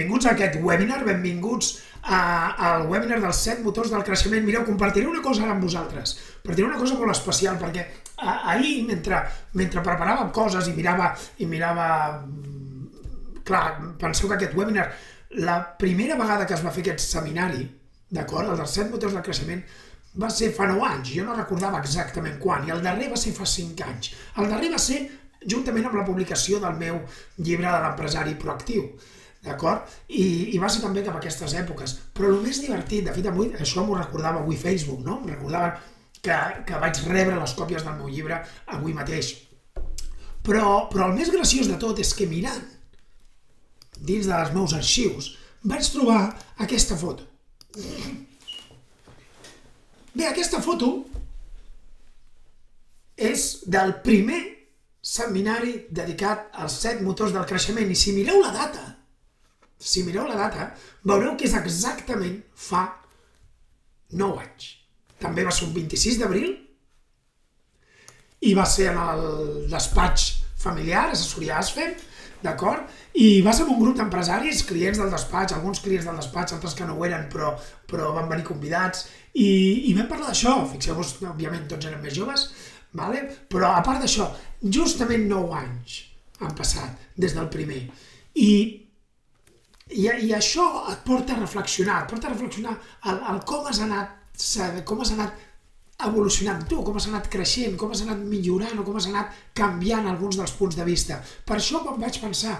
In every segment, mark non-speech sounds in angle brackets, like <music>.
Benvinguts a aquest webinar, benvinguts a, al webinar dels 7 motors del creixement. Mireu, compartiré una cosa ara amb vosaltres, compartiré una cosa molt especial, perquè ahir, mentre, mentre preparàvem coses i mirava, i mirava... mm, Clar, penseu que aquest webinar, la primera vegada que es va fer aquest seminari, d'acord, el dels 7 motors del creixement, va ser fa 9 anys, jo no recordava exactament quan, i el darrer va ser fa 5 anys. El darrer va ser juntament amb la publicació del meu llibre de l'empresari proactiu d'acord? I, I va ser també cap a aquestes èpoques. Però el més divertit, de fet, avui, això m'ho recordava avui Facebook, no? Em recordava que, que vaig rebre les còpies del meu llibre avui mateix. Però, però el més graciós de tot és que mirant dins dels meus arxius vaig trobar aquesta foto. Bé, aquesta foto és del primer seminari dedicat als set motors del creixement. I si mireu la data, si mireu la data, veureu que és exactament fa 9 anys. També va ser un 26 d'abril i va ser en el despatx familiar, assessoria ASFEM, d'acord? I va ser un grup d'empresaris, clients del despatx, alguns clients del despatx, altres que no ho eren, però, però van venir convidats, i, i vam parlar d'això. Fixeu-vos, òbviament tots eren més joves, vale? però a part d'això, justament 9 anys han passat des del primer. I i, I això et porta a reflexionar, et porta a reflexionar el, el com has anat com has anat evolucionant tu, com has anat creixent, com has anat millorant o com has anat canviant alguns dels punts de vista. Per això quan vaig pensar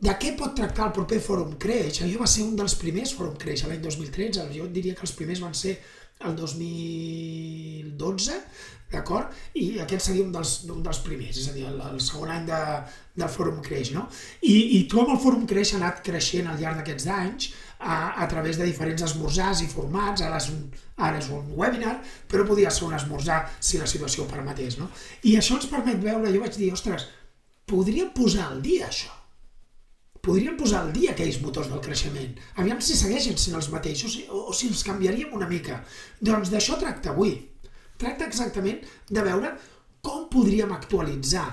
de què pot tractar el proper Fòrum Creix, jo va ser un dels primers Fòrum Creix l'any 2013, jo diria que els primers van ser el 2012, d'acord? I aquest seria un dels, un dels primers, és a dir, el, el segon any de, del Fòrum Creix, no? I, I tu amb el Fòrum Creix ha anat creixent al llarg d'aquests anys a, a través de diferents esmorzars i formats, ara és, un, ara és un webinar, però podia ser un esmorzar si la situació ho permetés, no? I això ens permet veure, jo vaig dir, ostres, podríem posar al dia això podríem posar al dia aquells motors del creixement. Aviam si segueixen sent els mateixos o, o si els canviaríem una mica. Doncs d'això tracta avui. Tracta exactament de veure com podríem actualitzar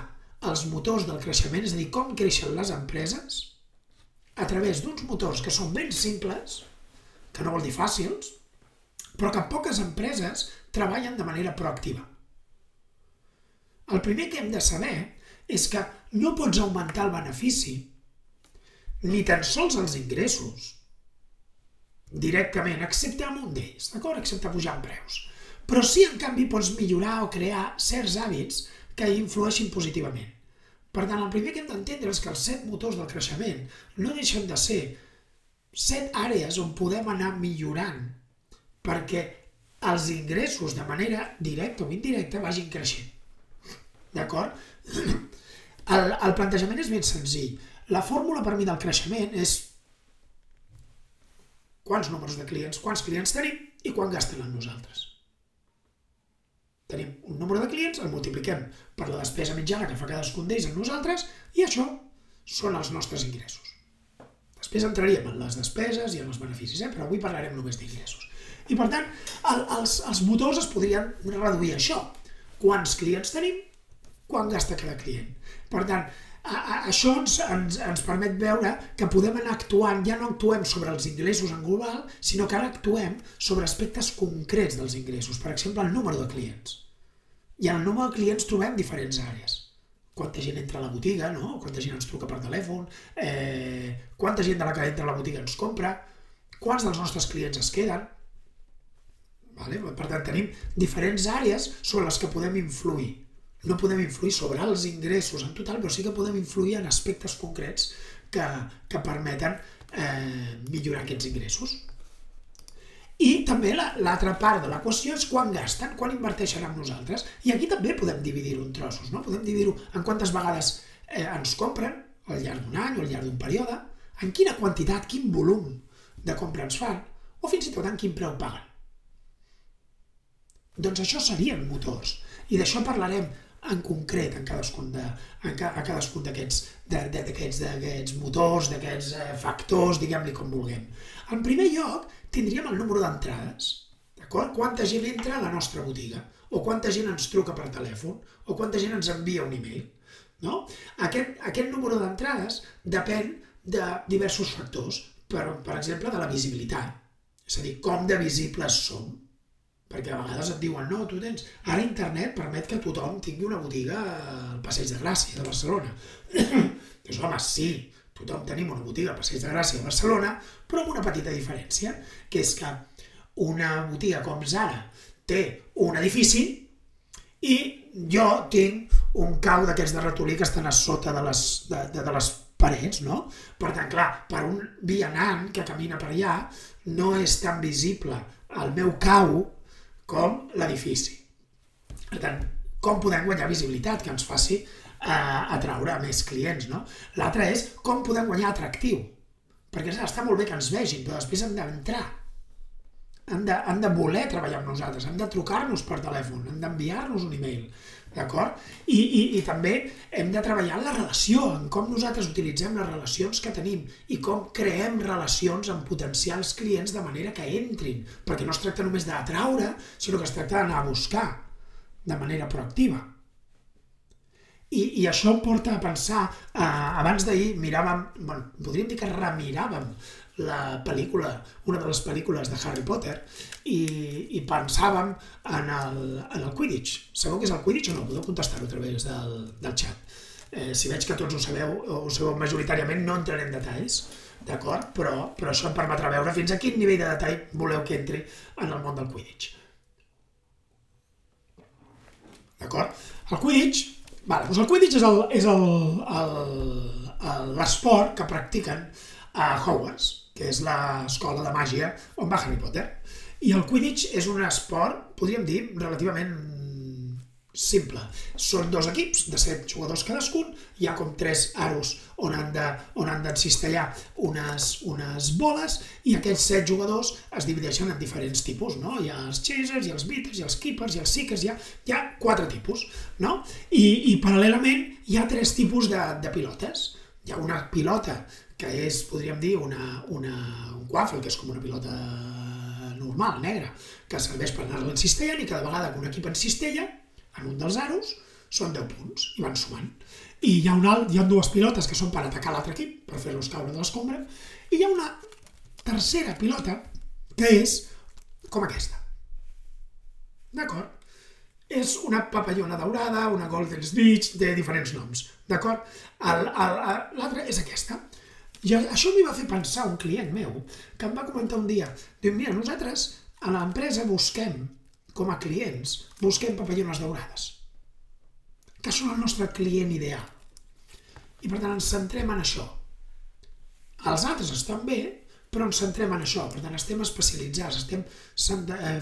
els motors del creixement, és a dir, com creixen les empreses a través d'uns motors que són ben simples, que no vol dir fàcils, però que poques empreses treballen de manera proactiva. El primer que hem de saber és que no pots augmentar el benefici ni tan sols els ingressos directament, excepte amb un d'ells, d'acord? Excepte pujar en preus. Però sí, en canvi, pots millorar o crear certs hàbits que influeixin positivament. Per tant, el primer que hem d'entendre és que els set motors del creixement no deixen de ser set àrees on podem anar millorant perquè els ingressos de manera directa o indirecta vagin creixent. D'acord? El, el plantejament és ben senzill. La fórmula per mi del creixement és quants números de clients, quants clients tenim i quan gasten amb nosaltres. Tenim un número de clients, el multipliquem per la despesa mitjana que fa cadascun d'ells amb nosaltres i això són els nostres ingressos. Després entraríem en les despeses i en els beneficis, eh? però avui parlarem només d'ingressos. I per tant, el, els, els motors es podrien reduir això. Quants clients tenim, quan gasta cada client. Per tant, a, a, això ens, ens, ens permet veure que podem anar actuant, ja no actuem sobre els ingressos en global, sinó que ara actuem sobre aspectes concrets dels ingressos, per exemple, el número de clients. I en el número de clients trobem diferents àrees. Quanta gent entra a la botiga, no? quanta gent ens truca per telèfon, eh, quanta gent de la que entra a la botiga ens compra, quants dels nostres clients es queden. Vale? Per tant, tenim diferents àrees sobre les que podem influir no podem influir sobre els ingressos en total, però sí que podem influir en aspectes concrets que, que permeten eh, millorar aquests ingressos. I també l'altra la, part de l'equació és quan gasten, quan inverteixen amb nosaltres. I aquí també podem dividir-ho en trossos, no? Podem dividir-ho en quantes vegades eh, ens compren al llarg d'un any o al llarg d'un període, en quina quantitat, quin volum de compra ens fan, o fins i tot en quin preu paguen. Doncs això serien motors. I d'això parlarem en concret en cadascun de, en ca, a cadascun d'aquests motors, d'aquests eh, factors, diguem-li com vulguem. En primer lloc, tindríem el número d'entrades, d'acord? Quanta gent entra a la nostra botiga, o quanta gent ens truca per telèfon, o quanta gent ens envia un e-mail. No? Aquest, aquest número d'entrades depèn de diversos factors, per, per exemple, de la visibilitat, és a dir, com de visibles som, perquè a vegades et diuen, no, tu tens... Ara internet permet que tothom tingui una botiga al Passeig de Gràcia de Barcelona. <clears throat> doncs home, sí, tothom tenim una botiga al Passeig de Gràcia de Barcelona, però amb una petita diferència, que és que una botiga com Zara té un edifici i jo tinc un cau d'aquests de ratolí que estan a sota de les, de, de, de les parets, no? Per tant, clar, per un vianant que camina per allà no és tan visible el meu cau com l'edifici. Per tant, com podem guanyar visibilitat que ens faci eh, atraure més clients, no? L'altre és com podem guanyar atractiu. Perquè està molt bé que ens vegin, però després han d'entrar. Han de, han de voler treballar amb nosaltres, han de trucar-nos per telèfon, han d'enviar-nos un e-mail, d'acord? I, i, I també hem de treballar en la relació, en com nosaltres utilitzem les relacions que tenim i com creem relacions amb potencials clients de manera que entrin, perquè no es tracta només d'atraure, sinó que es tracta d'anar a buscar de manera proactiva. I, i això em porta a pensar, eh, abans d'ahir miràvem, bueno, podríem dir que remiràvem la pel·lícula, una de les pel·lícules de Harry Potter, i, i pensàvem en el, en el Quidditch. Sabeu què és el Quidditch o no? Podeu contestar-ho a través del, del xat. Eh, si veig que tots ho sabeu, o ho sabeu majoritàriament, no entraré en detalls, d'acord? Però, però això em permetrà veure fins a quin nivell de detall voleu que entri en el món del Quidditch. D'acord? El Quidditch, vale, doncs el Quidditch és l'esport que practiquen a Hogwarts, que és l'escola de màgia on va Harry Potter. I el Quidditch és un esport, podríem dir, relativament simple. Són dos equips de set jugadors cadascun, hi ha com tres aros on han de, on han d'encistellar unes, unes boles i aquests set jugadors es divideixen en diferents tipus, no? Hi ha els chasers, ha els beaters, ha els keepers, ha els seekers, hi ha, hi ha quatre tipus, no? I, i paral·lelament hi ha tres tipus de, de pilotes. Hi ha una pilota que és, podríem dir, una, una, un quaffle, que és com una pilota normal, negra, que serveix per anar-la encistellant i cada vegada que un equip encistella, en un dels aros, són 10 punts i van sumant. I hi ha, una, hi ha dues pilotes que són per atacar l'altre equip, per fer-los caure de l'escombra, i hi ha una tercera pilota que és com aquesta. D'acord? És una papallona daurada, una golden snitch, té diferents noms. D'acord? L'altra és aquesta. I això m'hi va fer pensar un client meu, que em va comentar un dia, diu, mira, nosaltres a l'empresa busquem, com a clients, busquem papallones daurades, que són el nostre client ideal. I per tant ens centrem en això. Els altres estan bé, però ens centrem en això, per tant estem especialitzats, estem eh,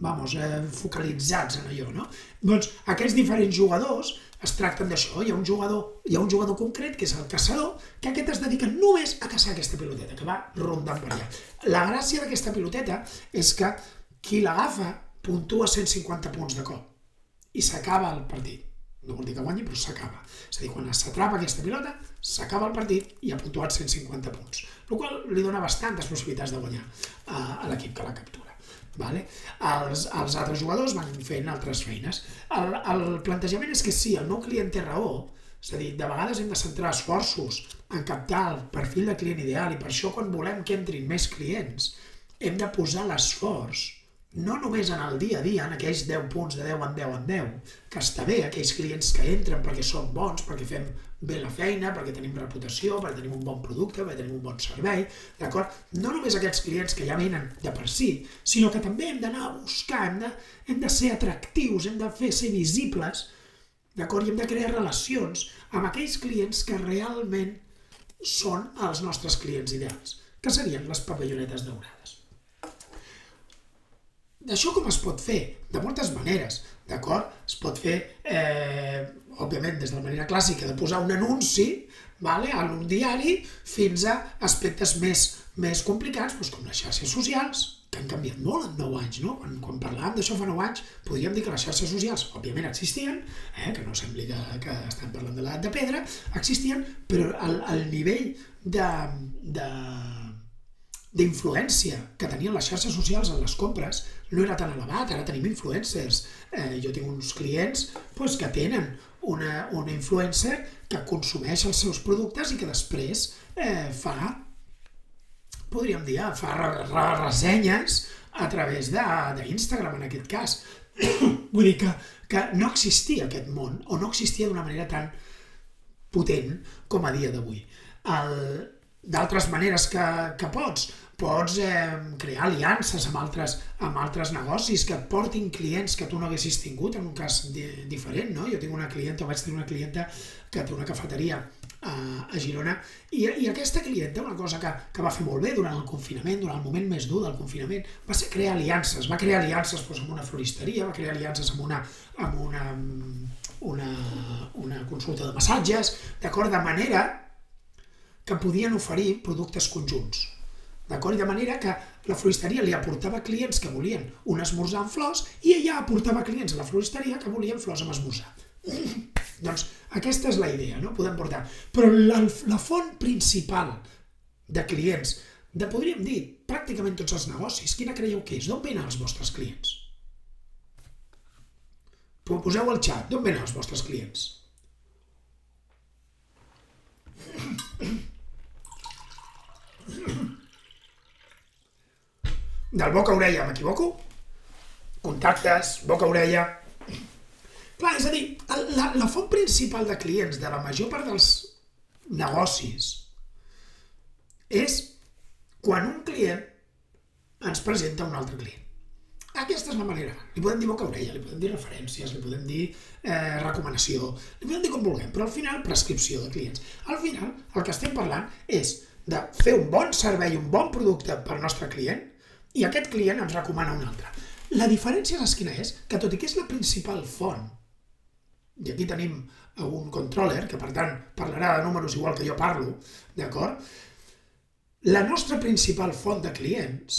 vamos, eh, focalitzats en allò, no? Doncs aquests diferents jugadors es tracten d'això. Hi ha un jugador, hi ha un jugador concret, que és el caçador, que aquest es dedica només a caçar aquesta piloteta, que va rondant per allà. La gràcia d'aquesta piloteta és que qui l'agafa puntua 150 punts de cop i s'acaba el partit. No vol dir que guanyi, però s'acaba. És a dir, quan s'atrapa aquesta pilota, s'acaba el partit i ha puntuat 150 punts, el qual li dona bastantes possibilitats de guanyar a, a l'equip que la captura. Vale? Els, els altres jugadors van fent altres feines. El, el plantejament és que sí, el nou client té raó, és a dir, de vegades hem de centrar esforços en captar el perfil de client ideal i per això quan volem que entrin més clients hem de posar l'esforç no només en el dia a dia, en aquells 10 punts de 10 en 10 en 10, que està bé, aquells clients que entren perquè són bons, perquè fem bé la feina, perquè tenim reputació, perquè tenim un bon producte, perquè tenim un bon servei, d'acord? No només aquests clients que ja venen de per si, sinó que també hem d'anar a buscar, hem de, hem de ser atractius, hem de fer ser visibles, d'acord? I hem de crear relacions amb aquells clients que realment són els nostres clients ideals, que serien les papallonetes daurades. D'això com es pot fer? De moltes maneres, d'acord? Es pot fer, eh, òbviament, des de la manera clàssica, de posar un anunci vale, en un diari fins a aspectes més, més complicats, doncs com les xarxes socials, que han canviat molt en 9 anys, no? Quan, quan parlàvem d'això fa 9 anys, podríem dir que les xarxes socials, òbviament, existien, eh? que no sembli que, que estem parlant de l'edat de pedra, existien, però el, el nivell de, de, d'influència que tenien les xarxes socials en les compres no era tan elevat, ara tenim influencers. Eh, jo tinc uns clients pues, que tenen una, una influencer que consumeix els seus productes i que després eh, fa, podríem dir, fa re, re, ressenyes a través d'Instagram en aquest cas. <coughs> Vull dir que, que no existia aquest món, o no existia d'una manera tan potent com a dia d'avui. D'altres maneres que, que pots, pots eh, crear aliances amb altres, amb altres negocis que portin clients que tu no haguessis tingut en un cas di diferent, no? Jo tinc una clienta, vaig tenir una clienta que té una cafeteria a, a Girona i, i aquesta clienta, una cosa que, que va fer molt bé durant el confinament, durant el moment més dur del confinament, va ser crear aliances, va crear aliances doncs, amb una floristeria, va crear aliances amb una, amb una, una, una consulta de massatges, d'acord? De manera que podien oferir productes conjunts D'acord? De manera que la floristeria li aportava clients que volien un esmorzar amb flors i ella aportava clients a la floristeria que volien flors amb esmorzar. <clears throat> doncs aquesta és la idea, no? Podem portar. Però la, la font principal de clients, de podríem dir pràcticament tots els negocis, quina creieu que és? D'on venen els vostres clients? Poseu al xat, d'on venen els vostres clients? <clears throat> del boca-orella, m'equivoco? Contactes, boca-orella... Clar, és a dir, la, la font principal de clients de la major part dels negocis és quan un client ens presenta un altre client. Aquesta és la manera. Li podem dir boca-orella, li podem dir referències, li podem dir eh, recomanació, li podem dir com vulguem, però al final prescripció de clients. Al final el que estem parlant és de fer un bon servei, un bon producte per al nostre client i aquest client ens recomana un altre. La diferència és quina és? Que tot i que és la principal font, i aquí tenim un controller, que per tant parlarà de números igual que jo parlo, d'acord? La nostra principal font de clients,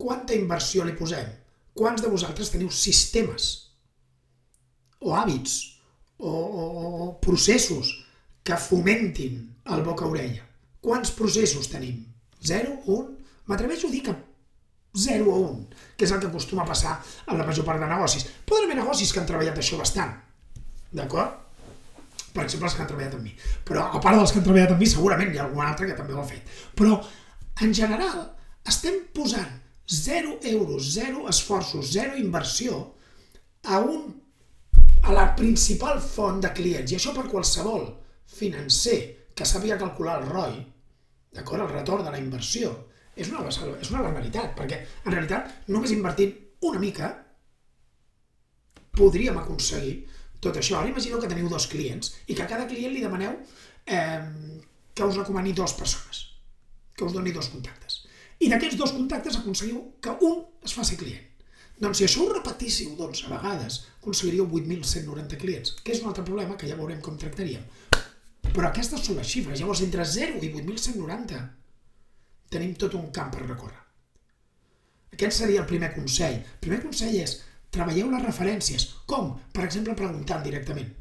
quanta inversió li posem? Quants de vosaltres teniu sistemes o hàbits o, o, o processos que fomentin el boca-orella? Quants processos tenim? 0, 1, m'atreveixo a dir que 0 o 1, que és el que acostuma a passar en la major part de negocis. Poden haver negocis que han treballat això bastant, d'acord? Per exemple, els que han treballat amb mi. Però a part dels que han treballat amb mi, segurament hi ha algun altre que també ho ha fet. Però, en general, estem posant 0 euros, 0 esforços, 0 inversió a un a la principal font de clients, i això per qualsevol financer que sàpiga calcular el ROI, d'acord? El retorn de la inversió és una, és una barbaritat, perquè en realitat només invertint una mica podríem aconseguir tot això. Ara imagineu que teniu dos clients i que a cada client li demaneu eh, que us recomani dues persones, que us doni dos contactes. I d'aquests dos contactes aconseguiu que un es faci client. Doncs si això ho repetíssiu 12 vegades, aconseguiríeu 8.190 clients, que és un altre problema que ja veurem com tractaríem. Però aquestes són les xifres. Llavors, entre 0 i 8.190 tenim tot un camp per recórrer. Aquest seria el primer consell. El primer consell és treballeu les referències. Com? Per exemple, preguntant directament.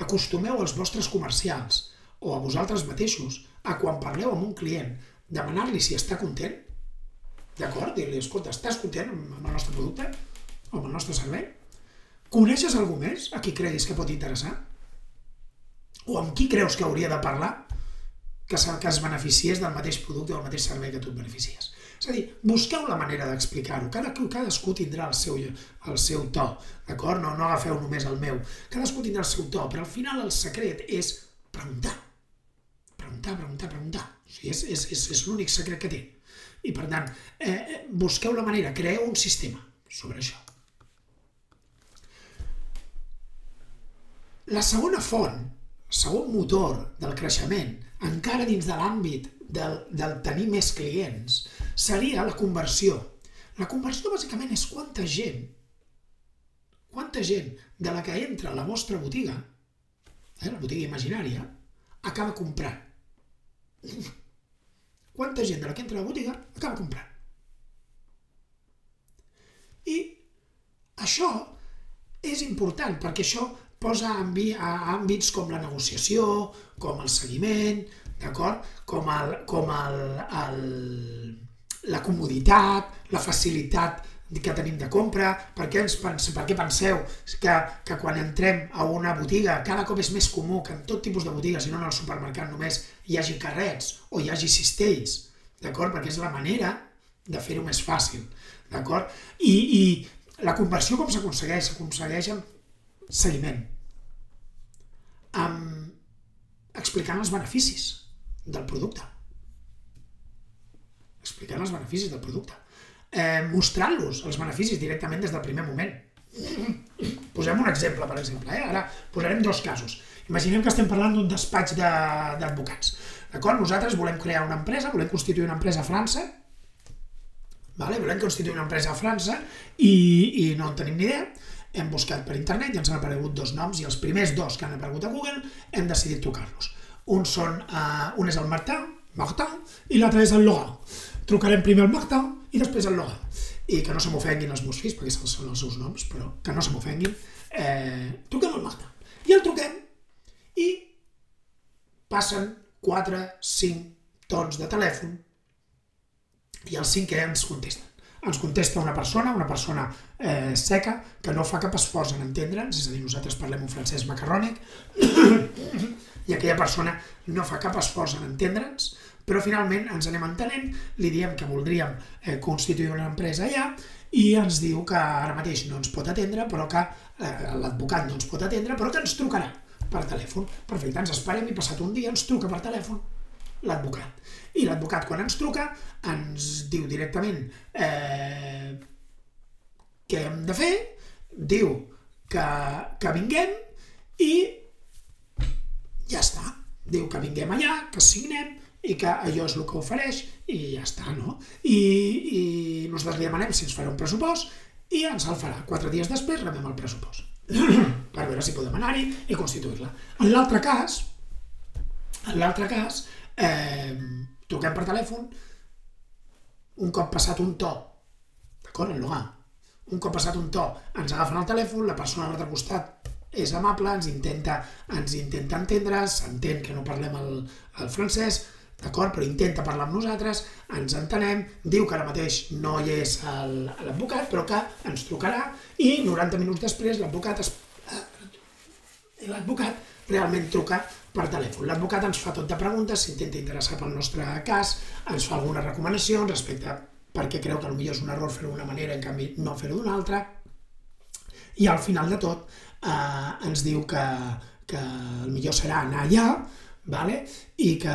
Acostumeu els vostres comercials o a vosaltres mateixos a quan parleu amb un client demanar-li si està content, d'acord? Dir-li, escolta, estàs content amb el nostre producte o amb el nostre servei? Coneixes algú més a qui creguis que pot interessar? O amb qui creus que hauria de parlar que, que es beneficiés del mateix producte o del mateix servei que tu et beneficies. És a dir, busqueu la manera d'explicar-ho. Cada, cadascú tindrà el seu, el seu to, d'acord? No, no agafeu només el meu. Cadascú tindrà el seu to, però al final el secret és preguntar. Preguntar, preguntar, preguntar. O sigui, és, és, és, és l'únic secret que té. I per tant, eh, eh busqueu la manera, creeu un sistema sobre això. La segona font segon motor del creixement, encara dins de l'àmbit del, del tenir més clients, seria la conversió. La conversió bàsicament és quanta gent, quanta gent de la que entra a la vostra botiga, eh, la botiga imaginària, acaba comprant. Quanta gent de la que entra a la botiga acaba comprant. I això és important perquè això posa a àmbits com la negociació, com el seguiment, d'acord? Com, el, com el, el, la comoditat, la facilitat que tenim de compra, per què, ens pense, per què penseu que, que quan entrem a una botiga cada cop és més comú que en tot tipus de botigues, si no en el supermercat només hi hagi carrets o hi hagi cistells, d'acord? Perquè és la manera de fer-ho més fàcil, d'acord? I, I la conversió com s'aconsegueix? S'aconsegueix amb seguiment, amb explicant els beneficis del producte. Explicant els beneficis del producte. Eh, Mostrant-los els beneficis directament des del primer moment. Posem un exemple, per exemple. Eh? Ara posarem dos casos. Imaginem que estem parlant d'un despatx d'advocats. De, D'acord? Nosaltres volem crear una empresa, volem constituir una empresa a França, vale? volem constituir una empresa a França i, i no en tenim ni idea, hem buscat per internet i ens han aparegut dos noms i els primers dos que han aparegut a Google hem decidit trucar-los. Un, són, uh, un és el Martin, Martin, i l'altre és el Laurent. Trucarem primer el Martin i després el Laurent. I que no se m'ofenguin els meus fills, perquè són els seus noms, però que no se m'ofenguin. Eh, truquem el Martin. I el truquem i passen 4, 5 tons de telèfon i el cinquè ens contesta ens contesta una persona, una persona eh, seca, que no fa cap esforç en entendre'ns, és a dir, nosaltres parlem un francès macarrònic, <coughs> i aquella persona no fa cap esforç en entendre'ns, però finalment ens anem entenent, li diem que voldríem eh, constituir una empresa allà i ens diu que ara mateix no ens pot atendre, però que eh, l'advocat no ens pot atendre, però que ens trucarà per telèfon. Perfecte, ens esperem i passat un dia ens truca per telèfon l'advocat. I l'advocat quan ens truca ens diu directament eh, què hem de fer, diu que, que vinguem i ja està. Diu que vinguem allà, que signem i que allò és el que ofereix i ja està, no? I, i nosaltres li demanem si ens farà un pressupost i ens el farà. Quatre dies després rebem el pressupost <clears throat> per veure si podem anar-hi i constituir-la. En l'altre cas, en l'altre cas, eh, truquem per telèfon, un cop passat un to, d'acord, en Logan, un cop passat un to, ens agafen el telèfon, la persona a l'altre costat és amable, ens intenta, ens intenta entendre, s'entén que no parlem el, el francès, d'acord, però intenta parlar amb nosaltres, ens entenem, diu que ara mateix no hi és l'advocat, però que ens trucarà i 90 minuts després l'advocat es... Eh, l'advocat realment truca per telèfon. L'advocat ens fa tot de preguntes, s'intenta interessar pel nostre cas, ens fa algunes recomanacions respecte perquè creu que potser és un error fer-ho d'una manera, en canvi no fer-ho d'una altra, i al final de tot eh, ens diu que, que el millor serà anar allà, vale? i que,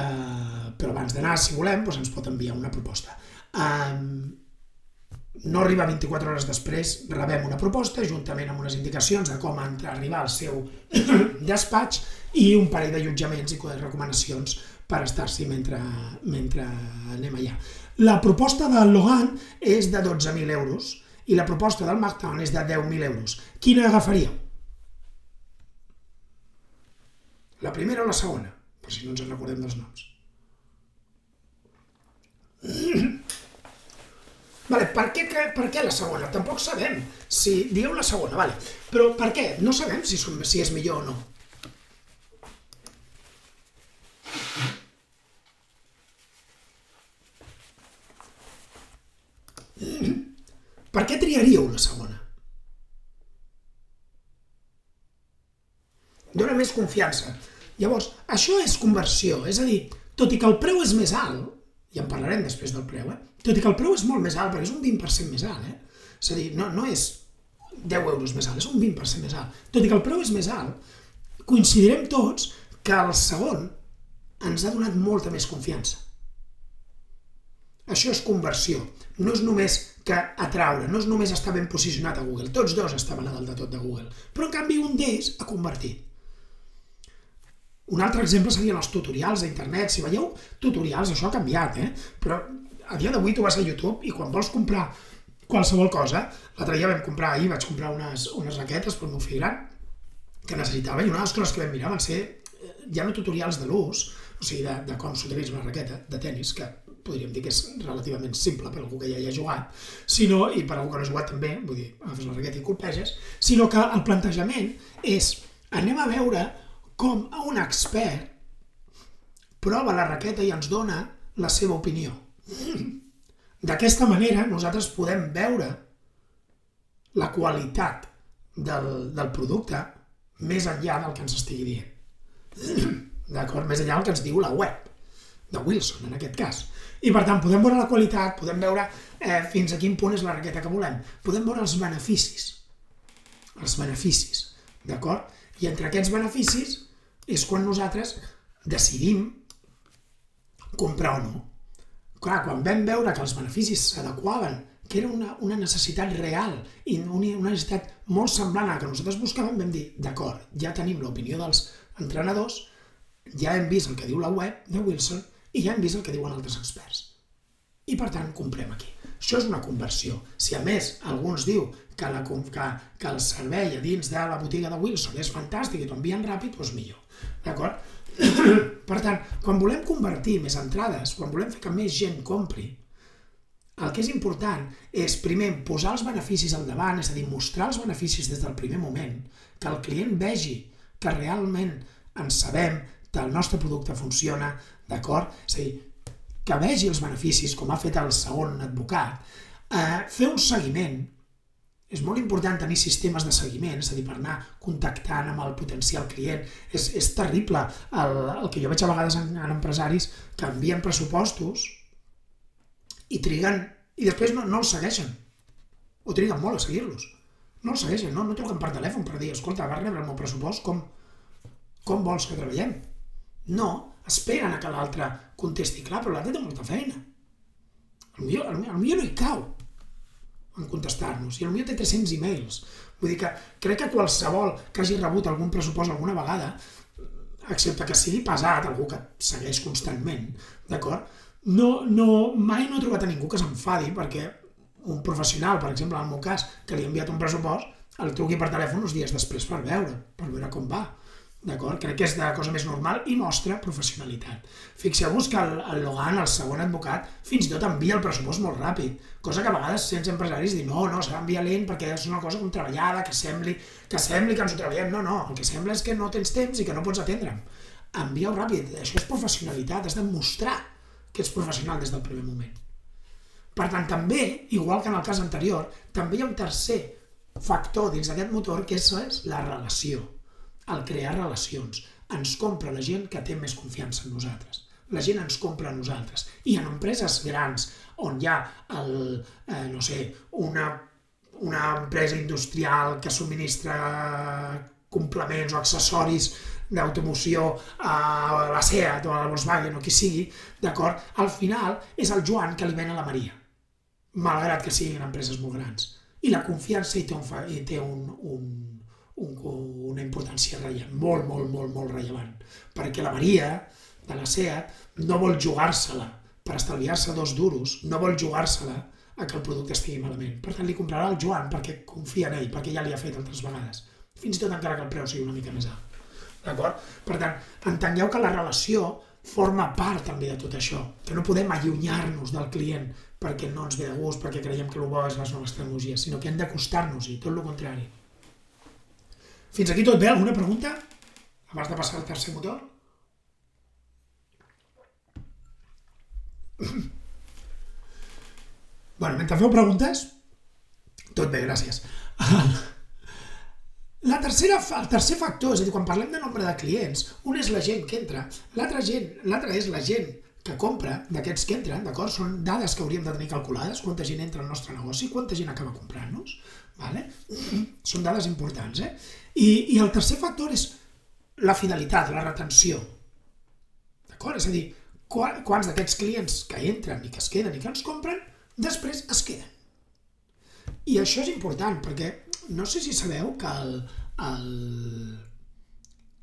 però abans d'anar, si volem, doncs ens pot enviar una proposta. Um, no arriba 24 hores després, rebem una proposta juntament amb unes indicacions de com arribar al seu <clears throat> despatx i un parell d'allotjaments i recomanacions per estar-s'hi mentre, mentre anem allà. La proposta del Logan és de 12.000 euros i la proposta del Martin és de 10.000 euros. Quina agafaríeu? La primera o la segona? Per si no ens en recordem dels noms. <clears throat> Vale, per, què, per què la segona? Tampoc sabem. Si dieu la segona, vale. Però per què? No sabem si, som, si és millor o no. Per què triaríeu la segona? Dóna més confiança. Llavors, això és conversió, és a dir, tot i que el preu és més alt, i en parlarem després del preu, eh? tot i que el preu és molt més alt, perquè és un 20% més alt, eh? és a dir, no, no és 10 euros més alt, és un 20% més alt. Tot i que el preu és més alt, coincidirem tots que el segon ens ha donat molta més confiança. Això és conversió. No és només que atraure, no és només estar ben posicionat a Google. Tots dos estaven a dalt de tot de Google. Però, en canvi, un d'ells ha convertit. Un altre exemple serien els tutorials a internet. Si veieu tutorials, això ha canviat, eh? però a dia d'avui tu vas a YouTube i quan vols comprar qualsevol cosa, l'altre dia vam comprar, ahir vaig comprar unes, unes raquetes pel meu fill gran que necessitava i una de les coses que vam mirar van ser eh, ja no tutorials de l'ús, o sigui, de, de com s'utilitza una raqueta de tennis, que podríem dir que és relativament simple per algú que ja hi ha jugat, sinó, i per algú que no ha jugat també, vull dir, agafes la raqueta i colpeges, sinó que el plantejament és anem a veure com un expert prova la raqueta i ens dona la seva opinió. D'aquesta manera nosaltres podem veure la qualitat del, del producte més enllà del que ens estigui dient. D'acord? Més enllà del que ens diu la web de Wilson, en aquest cas. I per tant, podem veure la qualitat, podem veure eh, fins a quin punt és la raqueta que volem, podem veure els beneficis. Els beneficis, d'acord? I entre aquests beneficis és quan nosaltres decidim comprar o no. Clar, quan vam veure que els beneficis s'adequaven, que era una, una necessitat real i una, una necessitat molt semblant a la que nosaltres buscàvem, vam dir, d'acord, ja tenim l'opinió dels entrenadors, ja hem vist el que diu la web de Wilson i ja hem vist el que diuen altres experts. I per tant, comprem aquí. Això és una conversió. Si a més algú diu que, la, que, que el servei a dins de la botiga de Wilson és fantàstic i t'ho envien ràpid, doncs millor. D'acord? <clears throat> per tant, quan volem convertir més entrades, quan volem fer que més gent compri, el que és important és, primer, posar els beneficis al davant, és a dir, mostrar els beneficis des del primer moment, que el client vegi que realment en sabem, que el nostre producte funciona, d'acord? És a dir, que vegi els beneficis, com ha fet el segon advocat, eh, fer un seguiment, és molt important tenir sistemes de seguiment, és a dir, per anar contactant amb el potencial client. És, és terrible el, el que jo veig a vegades en, en empresaris que envien pressupostos i triguen, i després no, no els segueixen. O triguen molt a seguir-los. No els segueixen, no, no truquen per telèfon per dir, escolta, vas rebre el meu pressupost, com, com vols que treballem? No, esperen a que l'altre contesti, clar, però l'altre té molta feina. El millor, el, el millor no hi cau en contestar-nos, i potser té 300 e-mails. Vull dir que crec que qualsevol que hagi rebut algun pressupost alguna vegada, excepte que sigui pesat, algú que segueix constantment, d'acord? No, no, mai no he trobat a ningú que s'enfadi perquè un professional, per exemple, en el meu cas, que li ha enviat un pressupost, el truqui per telèfon uns dies després per veure, per veure com va. D'acord? Crec que és de cosa més normal i mostra professionalitat. Fixeu-vos que el, el Logan, el segon advocat, fins i tot envia el pressupost molt ràpid, cosa que a vegades sents empresaris dir no, no, s'ha d'enviar lent perquè és una cosa com treballada, que sembli, que sembli que ens ho treballem. No, no, el que sembla és que no tens temps i que no pots atendre'm. Envia-ho ràpid, això és professionalitat, has de mostrar que ets professional des del primer moment. Per tant, també, igual que en el cas anterior, també hi ha un tercer factor dins d'aquest motor que és la relació al crear relacions. Ens compra la gent que té més confiança en nosaltres. La gent ens compra a nosaltres. I en empreses grans, on hi ha, el, eh, no sé, una, una empresa industrial que subministra complements o accessoris d'automoció a la SEAT o a la Volkswagen o qui sigui, d'acord? Al final és el Joan que li ven a la Maria, malgrat que siguin empreses molt grans. I la confiança hi té un, hi té un, un, un, una importància rellevant, molt, molt, molt, molt rellevant, perquè la Maria de la SEAT no vol jugar-se-la per estalviar-se dos duros, no vol jugar-se-la a que el producte estigui malament. Per tant, li comprarà el Joan perquè confia en ell, perquè ja li ha fet altres vegades. Fins i tot encara que el preu sigui una mica més alt. D'acord? Per tant, entengueu que la relació forma part també de tot això, que no podem allunyar-nos del client perquè no ens ve de gust, perquè creiem que el bo és les noves tecnologies, sinó que hem d'acostar-nos-hi, tot el contrari. Fins aquí tot bé? Alguna pregunta? Abans de passar al tercer motor? <clears throat> bueno, mentre feu preguntes, tot bé, gràcies. <laughs> La tercera, el tercer factor, és a dir, quan parlem de nombre de clients, un és la gent que entra, l'altre gent, l'altre és la gent que compra d'aquests que entren, d'acord? Són dades que hauríem de tenir calculades, quanta gent entra al nostre negoci, quanta gent acaba comprant-nos, vale? Són dades importants, eh? I, I el tercer factor és la fidelitat, la retenció. D'acord? És a dir, quants d'aquests clients que entren i que es queden i que ens compren, després es queden. I això és important, perquè no sé si sabeu que el, el,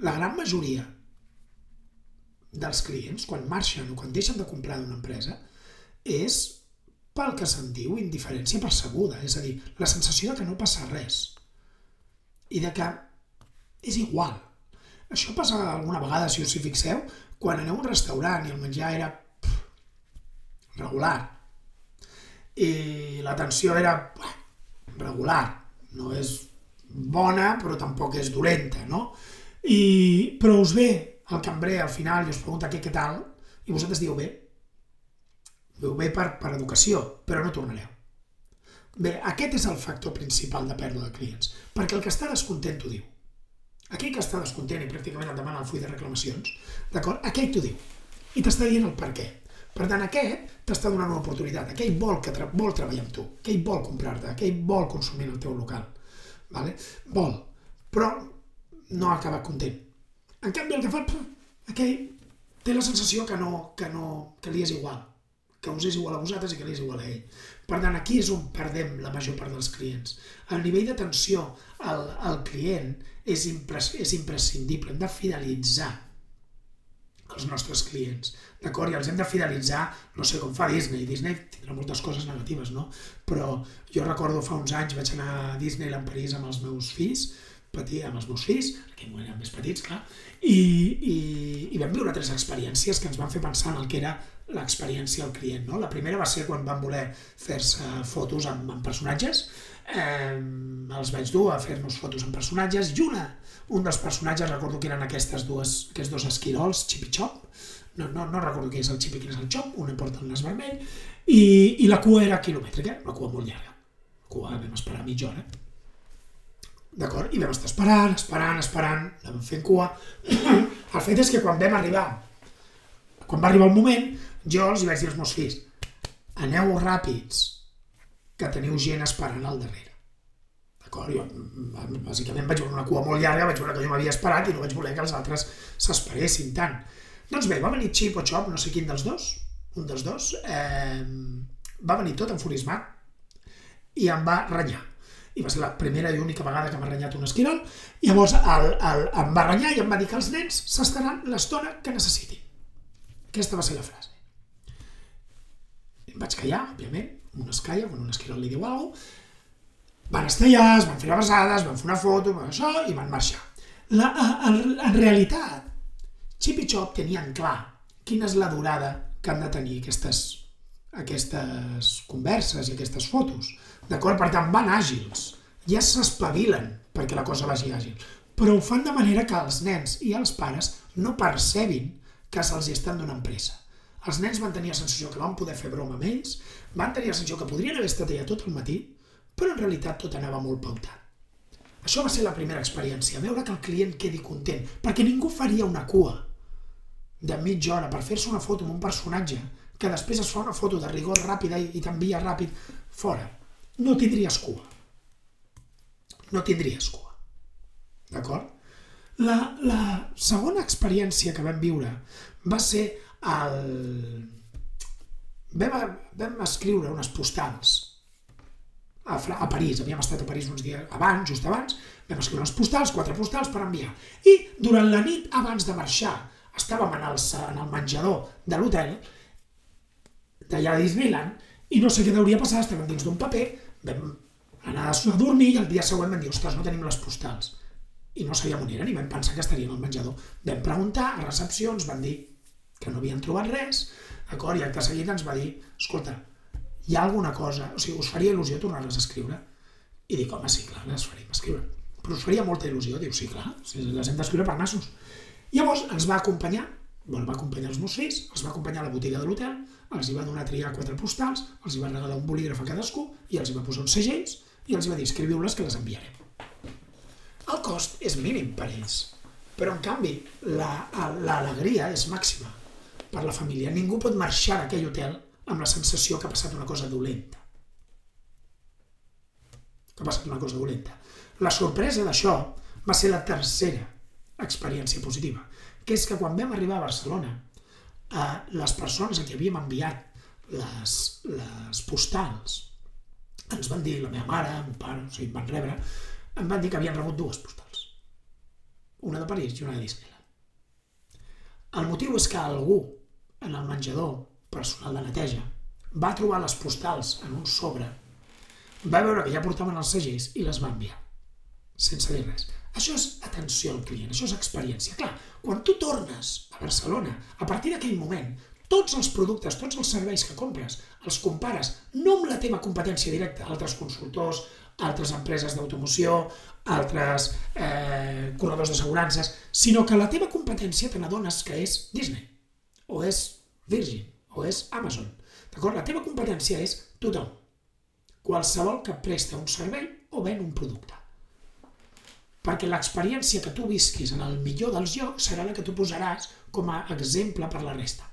la gran majoria dels clients, quan marxen o quan deixen de comprar d'una empresa, és pel que se'n diu indiferència percebuda, és a dir, la sensació de que no passa res i de que és igual. Això passa alguna vegada, si us hi fixeu, quan aneu a un restaurant i el menjar era pff, regular i l'atenció era bah, regular, no és bona però tampoc és dolenta, no? I, però us ve el cambrer al final i us pregunta què, què tal i vosaltres diu bé, Diu, bé per, per educació, però no tornareu. Bé, aquest és el factor principal de pèrdua de clients, perquè el que està descontent t'ho diu. Aquell que està descontent i pràcticament et demana el full de reclamacions, d'acord? Aquell t'ho diu. I t'està dient el per què. Per tant, aquest t'està donant una oportunitat. Aquell vol, que tra vol treballar amb tu. Aquell vol comprar-te. Aquell vol consumir en el teu local. Vale? Vol. Però no ha acabat content. En canvi, el que fa, aquell té la sensació que no, que no, que li és igual que us és igual a vosaltres i que li és igual a ell. Per tant, aquí és on perdem la major part dels clients. El nivell d'atenció al, al client és, impres, és imprescindible. Hem de fidelitzar els nostres clients, d'acord? I els hem de fidelitzar, no sé com fa Disney, Disney tindrà moltes coses negatives, no? Però jo recordo fa uns anys vaig anar a Disneyland París amb els meus fills, petit, amb els meus fills, moment eren més petits, clar, i, i, i vam viure tres experiències que ens van fer pensar en el que era l'experiència al client. No? La primera va ser quan van voler fer-se fotos amb, amb personatges, eh, els vaig dur a fer-nos fotos amb personatges i una, un dels personatges recordo que eren aquestes dues, aquests dos esquirols, Chip i Chop, no, no, no recordo qui és el Chip i quin és el Chop, un porta el nas vermell, i, i la cua era quilomètrica, una cua molt llarga. La cua vam esperar mitja hora. D'acord? I vam estar esperant, esperant, esperant, la vam fent cua. <clears throat> el fet és que quan vam arribar, quan va arribar el moment, jo els vaig dir als meus fills, aneu ràpids, que teniu gent esperant al darrere. D'acord? Jo, bàsicament, vaig veure una cua molt llarga, vaig veure que jo m'havia esperat i no vaig voler que els altres s'esperessin tant. Doncs bé, va venir Chip o Chop, no sé quin dels dos, un dels dos, eh, va venir tot enfurismat i em va renyar. I va ser la primera i única vegada que m'ha renyat un esquirol. Llavors el, el, em va renyar i em va dir que els nens s'estaran l'estona que necessitin. Aquesta va ser la frase. Em vaig callar, òbviament, un es calla, quan un esquirol li diu alguna cosa, van estar allà, es van fer abraçades, van fer una foto, van això, i van marxar. La, en, en realitat, Chip i Chop tenien clar quina és la durada que han de tenir aquestes, aquestes converses i aquestes fotos. D'acord? Per tant, van àgils. Ja s'espavilen perquè la cosa vagi àgil. Però ho fan de manera que els nens i els pares no percebin que se'ls estan donant pressa. Els nens van tenir la sensació que van poder fer broma amb ells, van tenir la sensació que podrien haver estat allà tot el matí, però en realitat tot anava molt pautat. Això va ser la primera experiència, veure que el client quedi content, perquè ningú faria una cua de mitja hora per fer-se una foto amb un personatge que després es fa una foto de rigor ràpida i, i t'envia ràpid fora. No tindries cua. No tindries cua. D'acord? La, la segona experiència que vam viure va ser el... vam, vam escriure unes postals a, a París, havíem estat a París uns dies abans, just abans, vam escriure unes postals, quatre postals per enviar. I durant la nit abans de marxar, estàvem en el, en el menjador de l'hotel d'allà de Disneyland i no sé què hauria passat, estàvem dins d'un paper, vam anar a dormir i el dia següent vam dir, ostres, no tenim les postals. I no sabíem on eren i vam pensar que estarien al menjador. Vam preguntar a recepció, ens van dir que no havien trobat res, d'acord? I acte seguit ens va dir, escolta, hi ha alguna cosa, o sigui, us faria il·lusió tornar-les a escriure? I dic, home, sí, clar, les faríem escriure. Però us faria molta il·lusió? Diu, sí, clar, les hem d'escriure per nassos. Llavors ens va acompanyar, bueno, va acompanyar els meus fills, els va acompanyar a la botiga de l'hotel, els hi va donar a triar quatre postals, els hi va regalar un bolígraf a cadascú i els hi va posar uns segells i els hi va dir, escriviu-les que les enviarem. El cost és mínim per ells, però en canvi l'alegria la, és màxima per la família. Ningú pot marxar d'aquell hotel amb la sensació que ha passat una cosa dolenta. Que ha passat una cosa dolenta. La sorpresa d'això va ser la tercera experiència positiva, que és que quan vam arribar a Barcelona, eh, les persones a qui havíem enviat les, les postals ens van dir, la meva mare, el meu pare, o sigui, em van rebre, em van dir que havien rebut dues postals. Una de París i una de Disneyland. El motiu és que algú en el menjador personal de neteja. Va trobar les postals en un sobre, va veure que ja portaven els segells i les va enviar, sense dir res. Això és atenció al client, això és experiència. Clar, quan tu tornes a Barcelona, a partir d'aquell moment, tots els productes, tots els serveis que compres, els compares no amb la teva competència directa, altres consultors, altres empreses d'automoció, altres eh, corredors d'assegurances, sinó que la teva competència te n'adones que és Disney, o és Virgin, o és Amazon. D'acord? La teva competència és tothom. Qualsevol que presta un servei o ven un producte perquè l'experiència que tu visquis en el millor dels llocs serà la que tu posaràs com a exemple per la resta.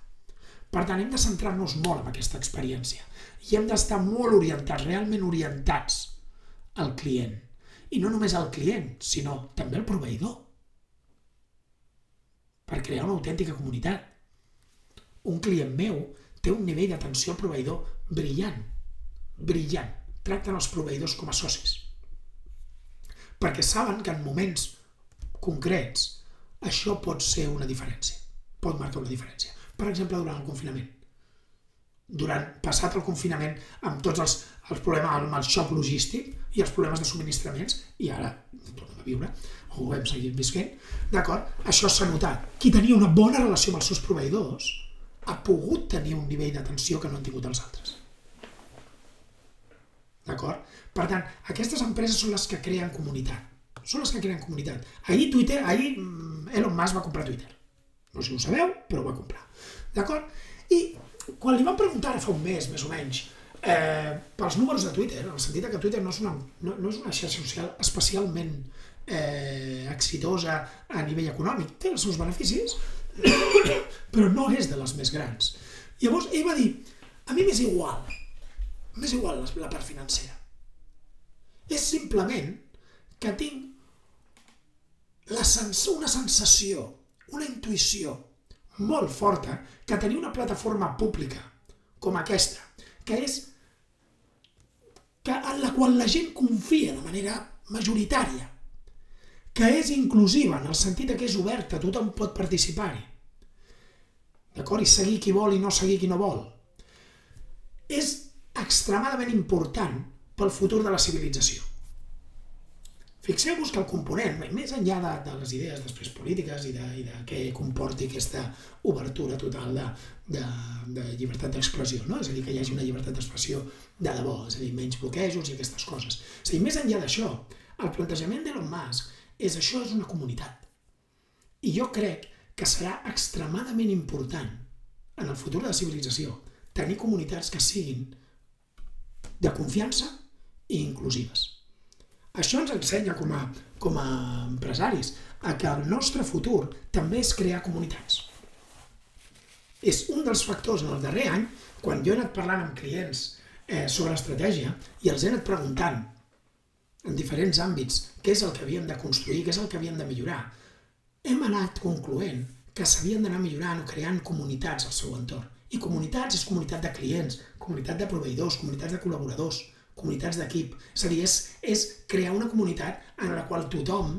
Per tant, hem de centrar-nos molt en aquesta experiència i hem d'estar molt orientats, realment orientats al client. I no només al client, sinó també al proveïdor. Per crear una autèntica comunitat. Un client meu té un nivell d'atenció al proveïdor brillant. Brillant. Tracten els proveïdors com a socis perquè saben que en moments concrets això pot ser una diferència, pot marcar una diferència. Per exemple, durant el confinament. Durant, passat el confinament, amb tots els, els problemes, amb el xoc logístic i els problemes de subministraments, i ara tornem a viure, o ho hem seguit visquent, d'acord? Això s'ha notat. Qui tenia una bona relació amb els seus proveïdors ha pogut tenir un nivell d'atenció que no han tingut els altres. D'acord? Per tant, aquestes empreses són les que creen comunitat. Són les que creen comunitat. Ahir Twitter, ahir mm, Elon Musk va comprar Twitter. No sé si ho sabeu, però ho va comprar. D'acord? I quan li van preguntar fa un mes, més o menys, eh, pels números de Twitter, en el sentit que Twitter no és una, no, no és una xarxa social especialment eh, exitosa a nivell econòmic, té els seus beneficis, però no és de les més grans. Llavors ell va dir, a mi m'és igual, m'és igual la, la part financera. És simplement que tinc la sens una sensació, una intuïció molt forta que tenir una plataforma pública com aquesta, que és que en la qual la gent confia de manera majoritària, que és inclusiva en el sentit que és oberta, tothom pot participar-hi. D'acord? I seguir qui vol i no seguir qui no vol. És extremadament important pel futur de la civilització. Fixeu-vos que el component, més enllà de, de les idees després polítiques i de, i de què comporti aquesta obertura total de, de, de llibertat d'expressió, no? és a dir, que hi hagi una llibertat d'expressió de debò, és a dir, menys bloquejos i aquestes coses. És a dir, més enllà d'això, el plantejament d'Elon Musk és això és una comunitat. I jo crec que serà extremadament important en el futur de la civilització tenir comunitats que siguin de confiança i inclusives. Això ens ensenya com a, com a empresaris a que el nostre futur també és crear comunitats. És un dels factors en el darrer any, quan jo he anat parlant amb clients eh, sobre estratègia i els he anat preguntant en diferents àmbits què és el que havíem de construir, què és el que havíem de millorar, hem anat concloent que s'havien d'anar millorant o creant comunitats al seu entorn. I comunitats és comunitat de clients, comunitat de proveïdors, comunitats de col·laboradors, comunitats d'equip. És a dir, és, és crear una comunitat en la qual tothom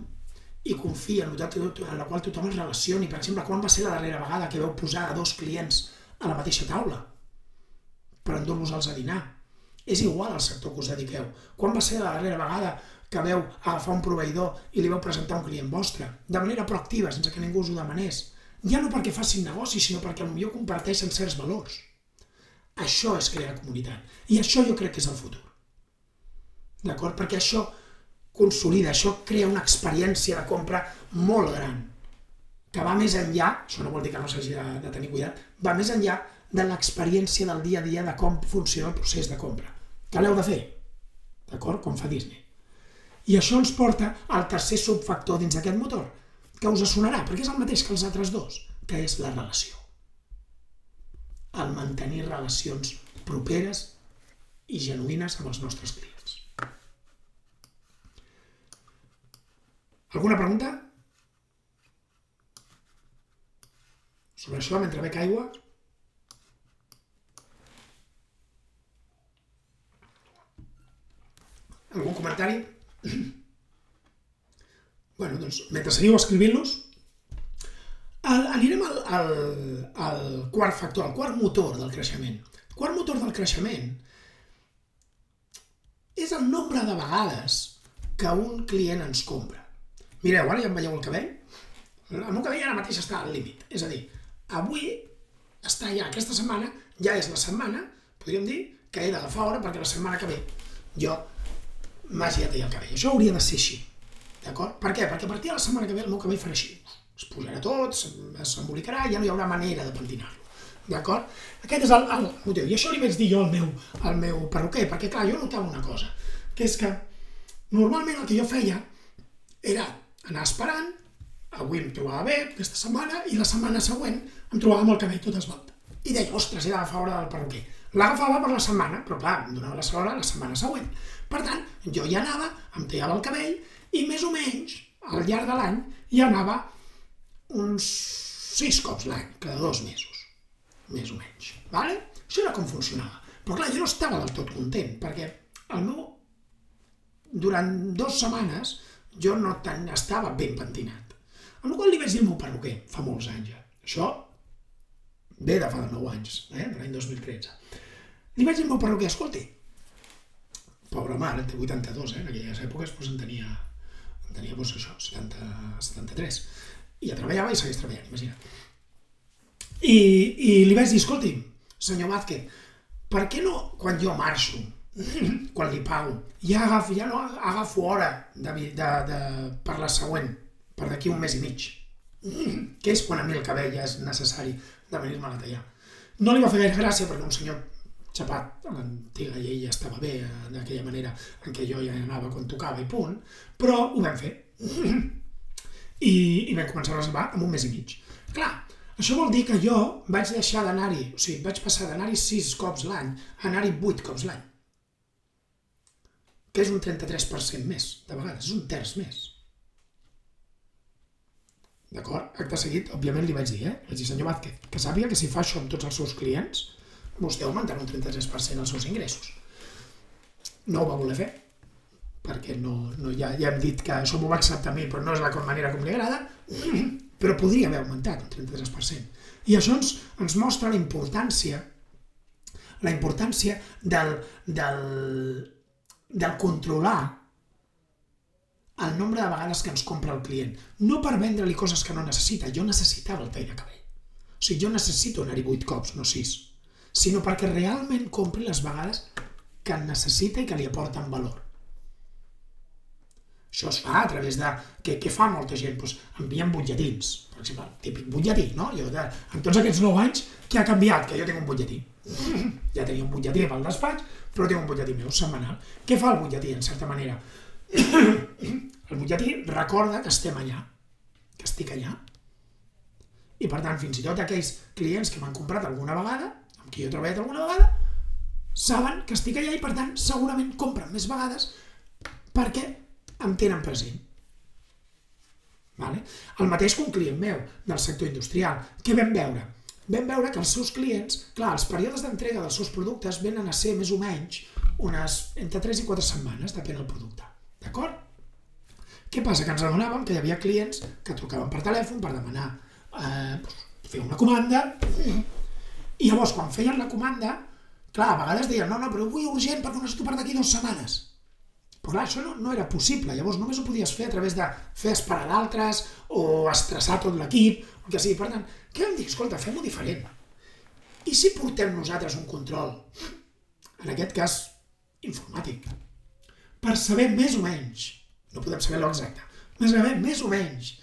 hi confia, en la qual tothom es relacioni. Per exemple, quan va ser la darrera vegada que veu posar a dos clients a la mateixa taula per endur-vos-els a dinar? És igual al sector que us dediqueu. Quan va ser la darrera vegada que veu agafar un proveïdor i li veu presentar un client vostre, de manera proactiva, sense que ningú us ho demanés? Ja no perquè facin negoci, sinó perquè potser comparteixen certs valors. Això és crear comunitat. I això jo crec que és el futur. D'acord? Perquè això consolida, això crea una experiència de compra molt gran, que va més enllà, això no vol dir que no s'hagi de, de tenir cuidat, va més enllà de l'experiència del dia a dia de com funciona el procés de compra. Que l'heu de fer, d'acord? Com fa Disney. I això ens porta al tercer subfactor dins d'aquest motor, que us sonarà, perquè és el mateix que els altres dos, que és la relació. El mantenir relacions properes i genuïnes amb els nostres clients. Alguna pregunta? Sobre això, mentre bec aigua? Algun comentari? <clears throat> bueno, doncs, mentre seguiu escrivint-los, anirem al, al, al quart factor, al quart motor del creixement. Quart motor del creixement és el nombre de vegades que un client ens compra. Mireu, ara ja em veieu el cabell? El meu cabell ara mateix està al límit. És a dir, avui està ja, aquesta setmana, ja és la setmana, podríem dir, que he d'agafar hora perquè la setmana que ve jo de tallar el cabell. Això hauria de ser així. D'acord? Per què? Perquè a partir de la setmana que ve el meu cabell farà així. Es posarà tot, s'embolicarà, ja no hi haurà manera de pentinar-lo. D'acord? Aquest és el, el motiu. I això li vaig dir jo al meu, al meu perruquer, perquè clar, jo notava una cosa, que és que normalment el que jo feia era anar esperant, avui em trobava bé, aquesta setmana, i la setmana següent em trobava amb el cabell tot esbalt. I deia, ostres, he d'agafar hora del perruquer. L'agafava per la setmana, però clar, em donava la hora la setmana següent. Per tant, jo hi anava, em tallava el cabell, i més o menys, al llarg de l'any, hi anava uns sis cops l'any, cada dos mesos, més o menys. Vale? Això era com funcionava. Però clar, jo no estava del tot content, perquè el meu... Durant dues setmanes jo no tan estava ben pentinat. Amb la qual li vaig dir al meu perruquer, fa molts anys ja. Això ve de fa de 9 anys, eh? de l'any 2013. Li vaig dir al meu perruquer, escolti, pobra mare, té 82, eh? en aquelles èpoques doncs, en tenia, en tenia doncs, això, 70, 73, i ja treballava i segueix treballant, imagina't. I, I li vaig dir, escolti, senyor Vázquez, per què no, quan jo marxo, <laughs> quan li pago, ja, agafo, ja no agafo hora de, de, de, per la següent, per d'aquí un mes i mig, <laughs> que és quan a mi el cabell ja és necessari de venir-me a tallar. No li va fer gaire gràcia perquè un senyor xapat l'antiga llei ja estava bé eh, d'aquella manera en què jo ja anava quan tocava i punt, però ho vam fer. <clears throat> I, i vam començar a reservar en un mes i mig. Clar, això vol dir que jo vaig deixar d'anar-hi, o sigui, vaig passar d'anar-hi sis cops l'any a anar-hi vuit cops l'any. Que és un 33% més, de vegades, és un terç més. D'acord? Acte seguit, òbviament li vaig dir, eh? Vaig dir, senyor Vázquez, que sàpiga que si fa això amb tots els seus clients, vostè augmentarà un 33% els seus ingressos. No ho va voler fer, perquè no, no ja, ja hem dit que això m'ho va acceptar a mi, però no és la manera com li agrada, <clears throat> però podria haver augmentat un 33%. I això ens, ens mostra la importància la importància del, del, del controlar el nombre de vegades que ens compra el client. No per vendre-li coses que no necessita. Jo necessitava el tall de cabell. O sigui, jo necessito anar-hi vuit cops, no sis. Sinó perquè realment compri les vegades que necessita i que li aporten valor. Això es fa a través de... Què, què fa molta gent? Pues, envien butlletins. Per exemple, típic butlletí, no? Jo, de, en tots aquests nou anys, què ha canviat? Que jo tinc un butlletí. <laughs> Ja tenia un butlletí pel despatx, però tinc un butlletí meu setmanal. Què fa el butlletí, en certa manera? El butlletí recorda que estem allà, que estic allà. I per tant, fins i tot aquells clients que m'han comprat alguna vegada, amb qui jo he treballat alguna vegada, saben que estic allà i per tant segurament compren més vegades perquè em tenen present. Vale? El mateix que un client meu del sector industrial. Què vam veure? Vam veure que els seus clients, clar, els períodes d'entrega dels seus productes venen a ser més o menys unes entre 3 i 4 setmanes, depèn del producte. D'acord? Què passa? Que ens adonàvem que hi havia clients que trucaven per telèfon per demanar eh, fer una comanda i llavors quan feien la comanda, clar, a vegades deien no, no, però vull urgent perquè necessito per d'aquí dues setmanes. Però clar, això no, no era possible, llavors només ho podies fer a través de fer esperar d'altres o estressar tot l'equip, el que sigui. Per tant, què vam dir? Escolta, fem-ho diferent. I si portem nosaltres un control, en aquest cas informàtic, per saber més o menys, no podem saber l'exacte, però saber més o menys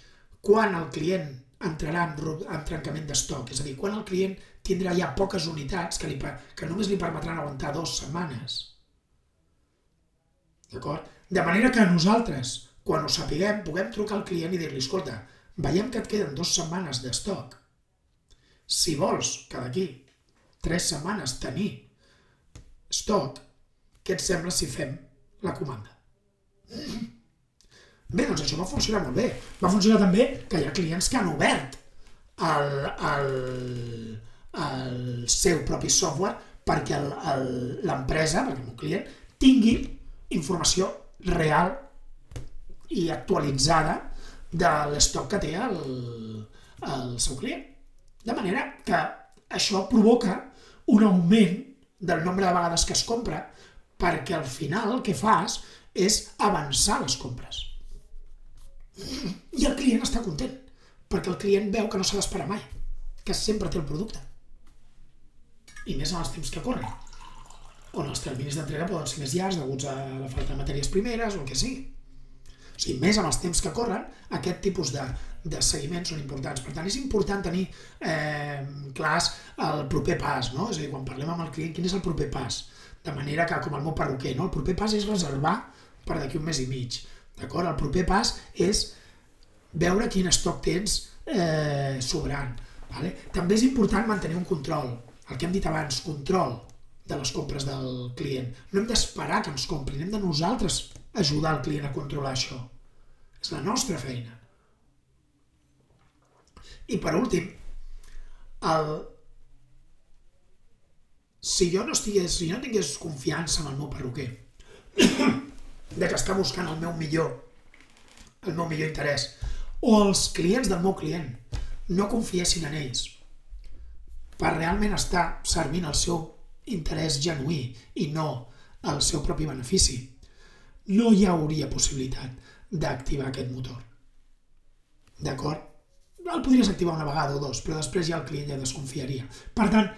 quan el client entrarà en, en trencament d'estoc, és a dir, quan el client tindrà ja poques unitats que, li, que només li permetran aguantar dues setmanes. D'acord? De manera que nosaltres, quan ho sapiguem, puguem trucar al client i dir-li, escolta, veiem que et queden dues setmanes d'estoc. Si vols que d'aquí tres setmanes tenir estoc, què et sembla si fem la comanda. Bé, doncs això va funcionar molt bé. Va funcionar també que hi ha clients que han obert el, el, el seu propi software perquè l'empresa, perquè el meu client, tingui informació real i actualitzada de l'estoc que té el, el seu client. De manera que això provoca un augment del nombre de vegades que es compra, perquè al final el que fas és avançar les compres. I el client està content, perquè el client veu que no s'ha d'esperar mai, que sempre té el producte. I més en els temps que corren, on els terminis d'entrega poden ser més llargs deguts a la falta de matèries primeres o el que sigui. O sigui, més amb els temps que corren, aquest tipus de, de seguiments són importants. Per tant, és important tenir eh, clars el proper pas, no? És a dir, quan parlem amb el client, quin és el proper pas? De manera que, com el meu perruquer, no? el proper pas és reservar per d'aquí un mes i mig. D'acord? El proper pas és veure quin estoc tens eh, sobrant. Vale? També és important mantenir un control, el que hem dit abans, control de les compres del client. No hem d'esperar que ens comprin, hem de nosaltres ajudar el client a controlar això. És la nostra feina. I per últim, el... si jo no estigués, si jo no tingués confiança en el meu perruquer, de que està buscant el meu millor, el meu millor interès, o els clients del meu client no confiessin en ells per realment estar servint el seu interès genuí i no el seu propi benefici, no hi hauria possibilitat d'activar aquest motor. D'acord? El podries activar una vegada o dos, però després ja el client ja desconfiaria. Per tant,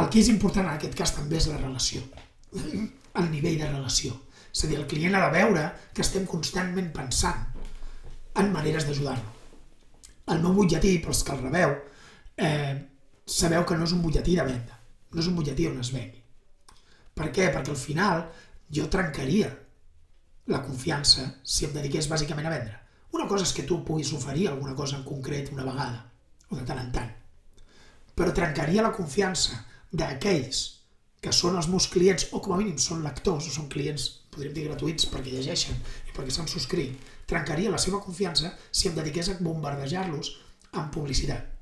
el que és important en aquest cas també és la relació, <clears throat> el nivell de relació. És a dir, el client ha de veure que estem constantment pensant en maneres d'ajudar-lo. El meu butlletí, pels que el rebeu, eh, sabeu que no és un butlletí de venda, no és un butlletí on es vengui. Per què? Perquè al final jo trencaria la confiança si em dediqués bàsicament a vendre. Una cosa és que tu puguis oferir alguna cosa en concret una vegada, o de tant en tant, però trencaria la confiança d'aquells que són els meus clients, o com a mínim són lectors, o són clients, podríem dir gratuïts, perquè llegeixen i perquè s'han subscrit, trencaria la seva confiança si em dediqués a bombardejar-los amb publicitat.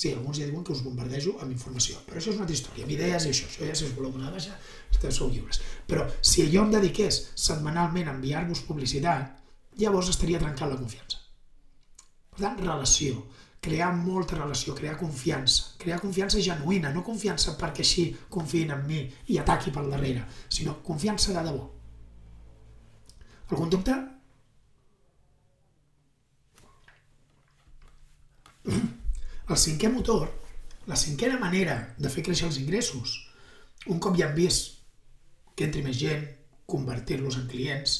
Sí, alguns ja diuen que us bombardejo amb informació, però això és una altra història, amb idees i això, això ja si us voleu donar baixa, esteu sou lliures. Però si jo em dediqués setmanalment a enviar-vos publicitat, llavors estaria trencant la confiança. Per tant, relació, crear molta relació, crear confiança, crear confiança genuïna, no confiança perquè així confiïn en mi i ataqui pel darrere, sinó confiança de debò. Algun dubte? El cinquè motor, la cinquena manera de fer créixer els ingressos, un cop ja hem vist que entri més gent, convertir-los en clients,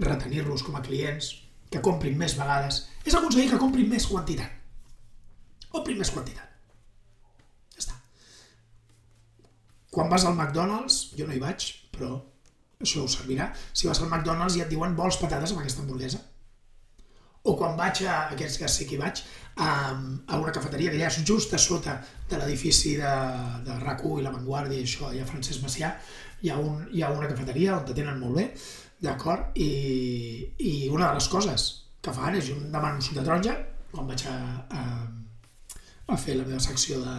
retenir-los com a clients, que comprin més vegades, és aconseguir que comprin més quantitat. Comprin més quantitat. Ja està. Quan vas al McDonald's, jo no hi vaig, però això us servirà. Si vas al McDonald's i et diuen vols patates amb aquesta hamburguesa. O quan vaig a, aquests que sí que hi vaig, a, a una cafeteria que ja és just a sota de l'edifici de, de RAC1 i La Vanguardia i això, allà Francesc Macià, hi ha, un, hi ha una cafeteria on te tenen molt bé, d'acord? I, I una de les coses que fan és, jo demano un suc de taronja, quan vaig a, a, a fer la meva secció de,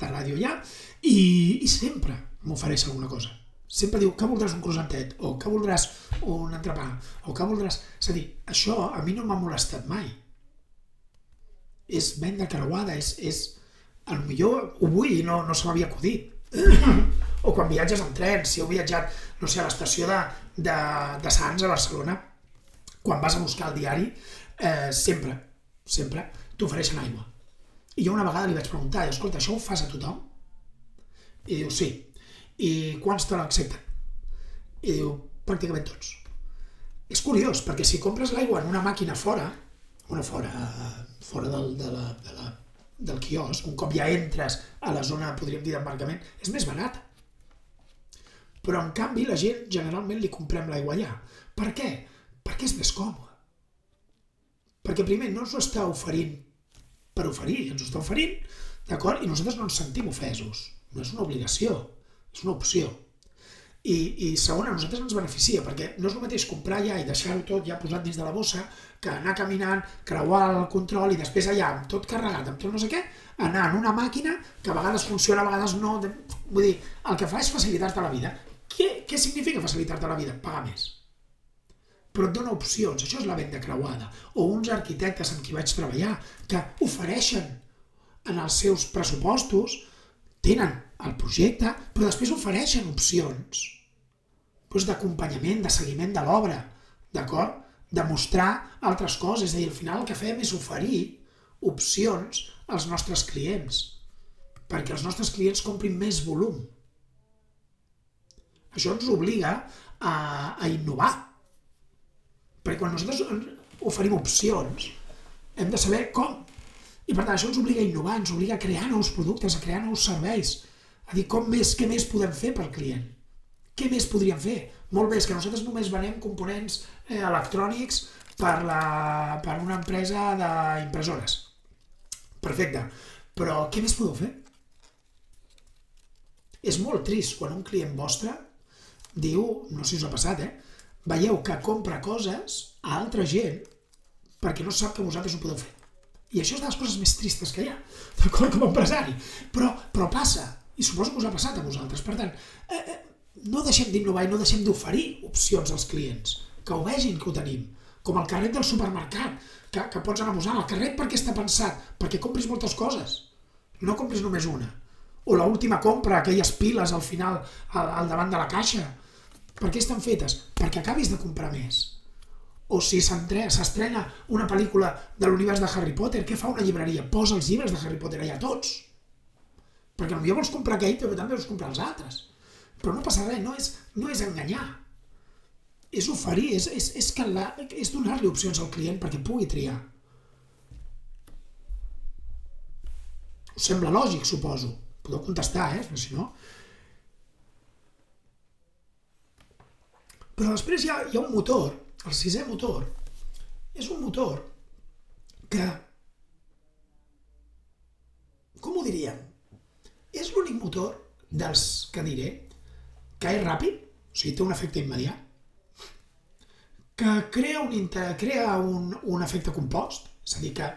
de ràdio allà, i, i sempre m'ofereix alguna cosa sempre diu que voldràs un croissantet, o que voldràs un entrepà, o que voldràs... És a dir, això a mi no m'ha molestat mai. És venda creuada, és... és... A lo millor ho vull i no, no se m'havia acudit. <clears throat> o quan viatges en tren, si heu viatjat, no sé, a l'estació de, de, de Sants a Barcelona, quan vas a buscar el diari, eh, sempre, sempre t'ofereixen aigua. I jo una vegada li vaig preguntar, escolta, això ho fas a tothom? I diu, sí i quants te l'accepten? I diu, pràcticament tots. És curiós, perquè si compres l'aigua en una màquina fora, una fora, fora del, de la, de la, del quiosc, un cop ja entres a la zona, podríem dir, d'embarcament, és més barat. Però, en canvi, la gent generalment li comprem l'aigua allà. Per què? Perquè és més còmode. Perquè, primer, no ens ho està oferint per oferir, ens ho està oferint, d'acord? I nosaltres no ens sentim ofesos. No és una obligació és una opció. I, i segona, a nosaltres ens beneficia, perquè no és el mateix comprar ja i deixar-ho tot ja posat dins de la bossa que anar caminant, creuar el control i després allà, amb tot carregat, amb tot no sé què, anar en una màquina que a vegades funciona, a vegades no... Vull dir, el que fa és facilitar-te la vida. Què, què significa facilitar-te la vida? Pagar més. Però et dona opcions, això és la venda creuada. O uns arquitectes amb qui vaig treballar que ofereixen en els seus pressupostos, tenen el projecte, però després ofereixen opcions doncs d'acompanyament, de seguiment de l'obra, d'acord? De mostrar altres coses. És a dir, al final el que fem és oferir opcions als nostres clients perquè els nostres clients comprin més volum. Això ens obliga a, a innovar. Perquè quan nosaltres oferim opcions, hem de saber com. I per tant, això ens obliga a innovar, ens obliga a crear nous productes, a crear nous serveis, a dir com més, què més podem fer pel client. Què més podríem fer? Molt més, que nosaltres només venem components eh, electrònics per, la, per una empresa d'impressores. Perfecte. Però què més podeu fer? És molt trist quan un client vostre diu, no sé si us ha passat, eh? Veieu que compra coses a altra gent perquè no sap que vosaltres ho podeu fer. I això és de les coses més tristes que hi ha, d'acord, com a empresari. Però, però passa, i suposo que us ha passat a vosaltres. Per tant, eh, eh, no deixem d'innovar i no deixem d'oferir opcions als clients, que ho vegin que ho tenim. Com el carret del supermercat, que, que pots anar posant. El carret per què està pensat? Perquè compris moltes coses. No compris només una o l última compra, aquelles piles al final, al, al davant de la caixa. Per què estan fetes? Perquè acabis de comprar més. O si s'estrena una pel·lícula de l'univers de Harry Potter, què fa una llibreria? Posa els llibres de Harry Potter allà tots. Perquè potser vols comprar aquell, però també vols comprar els altres. Però no passa res, no és, no és enganyar. És oferir, és, és, és, la, és donar-li opcions al client perquè pugui triar. Us sembla lògic, suposo. Podeu contestar, eh? si no... Però després hi ha, hi ha un motor, el sisè motor, és un motor que, com ho diríem, és l'únic motor dels que diré que és ràpid, o sigui, té un efecte immediat, que crea un, crea un, un efecte compost, és a dir, que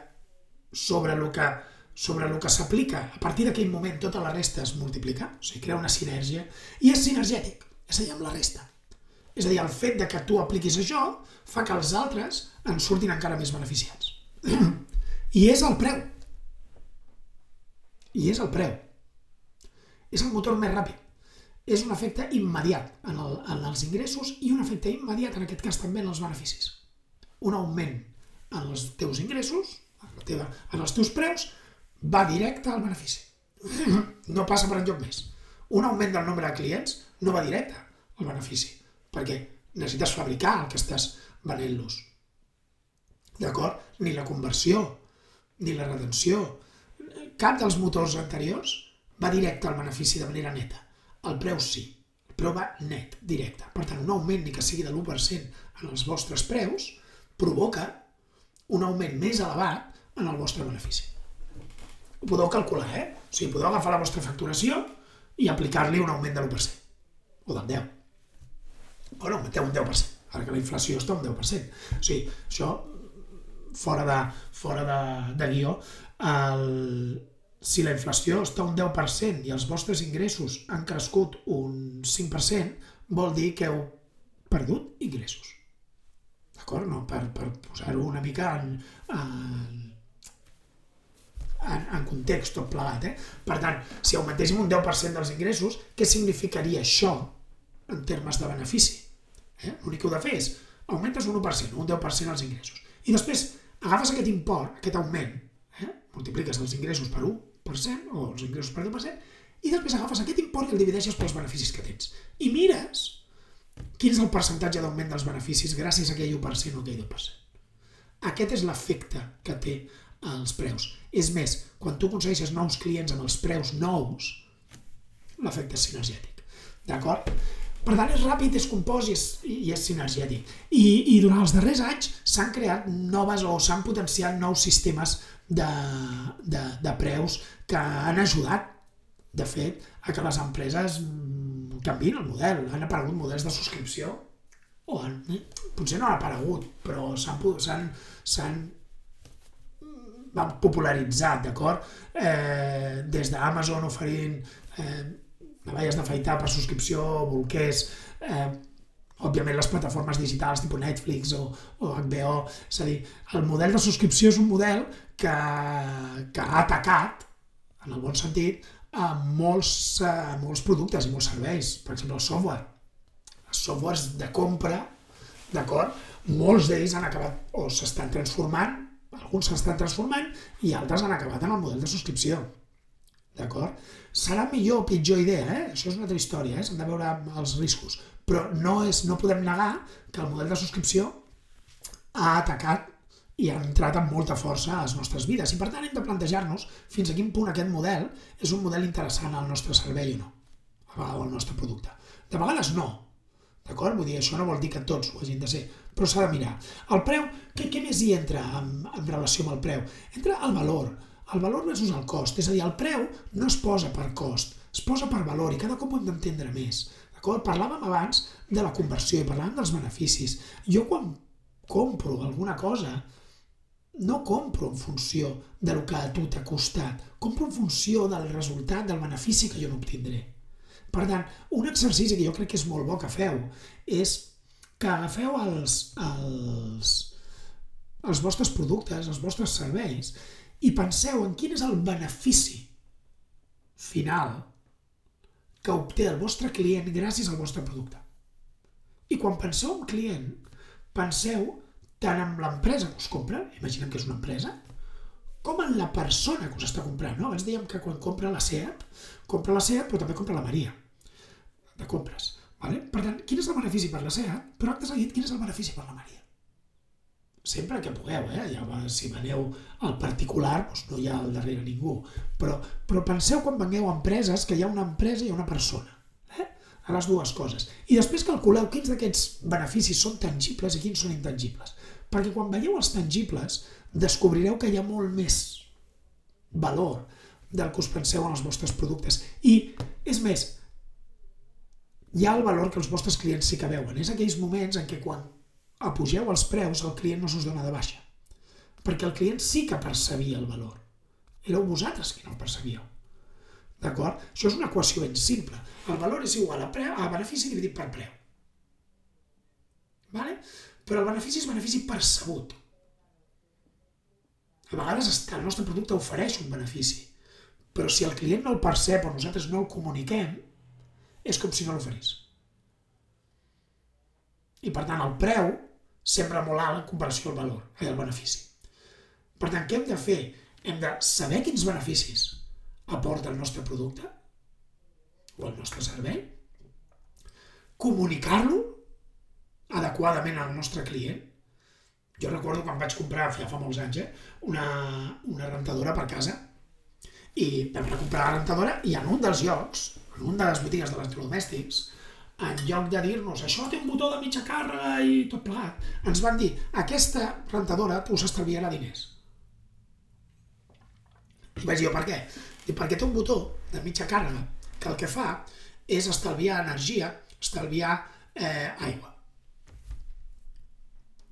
sobre el que sobre el que s'aplica, a partir d'aquell moment tota la resta es multiplica, o sigui, crea una sinergia, i és sinergètic, és a dir, amb la resta. És a dir, el fet de que tu apliquis això fa que els altres en surtin encara més beneficiats. <clears throat> I és el preu. I és el preu. És el motor més ràpid. És un efecte immediat en, el, en els ingressos i un efecte immediat, en aquest cas també, en els beneficis. Un augment en els teus ingressos, en, la teva, en els teus preus, va directe al benefici. <clears throat> No passa per enlloc més. Un augment del nombre de clients no va directe al benefici, perquè necessites fabricar el que estàs venent-los. D'acord? Ni la conversió, ni la retenció, cap dels motors anteriors va directe al benefici de manera neta. El preu sí. El preu va net, directe. Per tant, un augment, ni que sigui de l'1% en els vostres preus, provoca un augment més elevat en el vostre benefici ho podeu calcular, eh? O sigui, podeu agafar la vostra facturació i aplicar-li un augment de l'1%. O del 10. O no, augmenteu un 10%. Ara que la inflació està un 10%. O sigui, això, fora de, fora de, de guió, el, si la inflació està un 10% i els vostres ingressos han crescut un 5%, vol dir que heu perdut ingressos. D'acord? No? Per, per posar-ho una mica en, en, en, en context tot plegat. Eh? Per tant, si augmentéssim un 10% dels ingressos, què significaria això en termes de benefici? Eh? L'únic que heu de fer és augmentes un 1%, un 10% els ingressos. I després agafes aquest import, aquest augment, eh? multipliques els ingressos per 1% o els ingressos per 2%, i després agafes aquest import i el divideixes pels beneficis que tens. I mires quin és el percentatge d'augment dels beneficis gràcies a aquell 1% o aquell 2%. Aquest és l'efecte que té els preus. És més, quan tu aconsegueixes nous clients amb els preus nous, l'efecte és sinergètic. D'acord? Per tant, és ràpid, és compost i és, i és sinergètic. I, I durant els darrers anys s'han creat noves o s'han potenciat nous sistemes de, de, de preus que han ajudat, de fet, a que les empreses mm, canvin el model. Han aparegut models de subscripció o han, potser no han aparegut, però s'han van popularitzar, d'acord? Eh, des d'Amazon oferint eh, navalles d'afaitar per subscripció, bolquers, eh, òbviament les plataformes digitals tipus Netflix o, o HBO, és a dir, el model de subscripció és un model que, que ha atacat, en el bon sentit, a molts, a molts productes i molts serveis. Per exemple, el software. Els softwares de compra, d'acord? Molts d'ells han acabat o s'estan transformant, alguns s'estan transformant i altres han acabat en el model de subscripció. D'acord? Serà millor o pitjor idea, eh? Això és una altra història, eh? S'han de veure els riscos. Però no, és, no podem negar que el model de subscripció ha atacat i ha entrat amb molta força a les nostres vides. I per tant hem de plantejar-nos fins a quin punt aquest model és un model interessant al nostre servei o no, o al nostre producte. De vegades no, d'acord? Vull dir, això no vol dir que tots ho hagin de ser, però s'ha de mirar. El preu, què, què més hi entra en, en relació amb el preu? Entra el valor, el valor versus el cost. És a dir, el preu no es posa per cost, es posa per valor i cada cop ho hem d'entendre més. Parlàvem abans de la conversió i parlàvem dels beneficis. Jo quan compro alguna cosa, no compro en funció de lo que a tu t'ha costat, compro en funció del resultat, del benefici que jo n'obtindré. Per tant, un exercici que jo crec que és molt bo que feu és que agafeu els, els, els vostres productes, els vostres serveis i penseu en quin és el benefici final que obté el vostre client gràcies al vostre producte. I quan penseu en client, penseu tant en l'empresa que us compra, imaginem que és una empresa, com en la persona que us està comprant. No? Abans dèiem que quan compra la SEAT, compra la SEAT però també compra la Maria de compres. Vale? Per tant, quin és el benefici per la SEAT? Però acte seguit, quin és el benefici per la Maria? Sempre que pugueu, eh? ja si veneu al particular doncs no hi ha al darrere ningú, però, però penseu quan vengueu a empreses que hi ha una empresa i una persona, eh? a les dues coses. I després calculeu quins d'aquests beneficis són tangibles i quins són intangibles, perquè quan veieu els tangibles descobrireu que hi ha molt més valor del que us penseu en els vostres productes. I, és més, hi ha el valor que els vostres clients sí que veuen. És aquells moments en què quan apugeu els preus, el client no s'us dona de baixa. Perquè el client sí que percebia el valor. Éreu vosaltres qui no el percebíeu. D'acord? Això és una equació ben simple. El valor és igual a, preu, a benefici dividit per preu. Vale? Però el benefici és benefici percebut. A vegades el nostre producte ofereix un benefici, però si el client no el percep o nosaltres no el comuniquem, és com si no l'oferís. I per tant el preu sempre molt alt en comparació al valor, i al benefici. Per tant, què hem de fer? Hem de saber quins beneficis aporta el nostre producte o el nostre servei, comunicar-lo adequadament al nostre client. Jo recordo quan vaig comprar, ja fa molts anys, eh, una, una rentadora per casa i vam recomprar la rentadora i en un dels llocs, en un de les botigues d'electrodomèstics, en lloc de dir-nos això té un botó de mitja càrrega i tot plegat, ens van dir aquesta rentadora us estalviarà diners. I vaig dir, per què? I perquè té un botó de mitja càrrega que el que fa és estalviar energia, estalviar eh, aigua.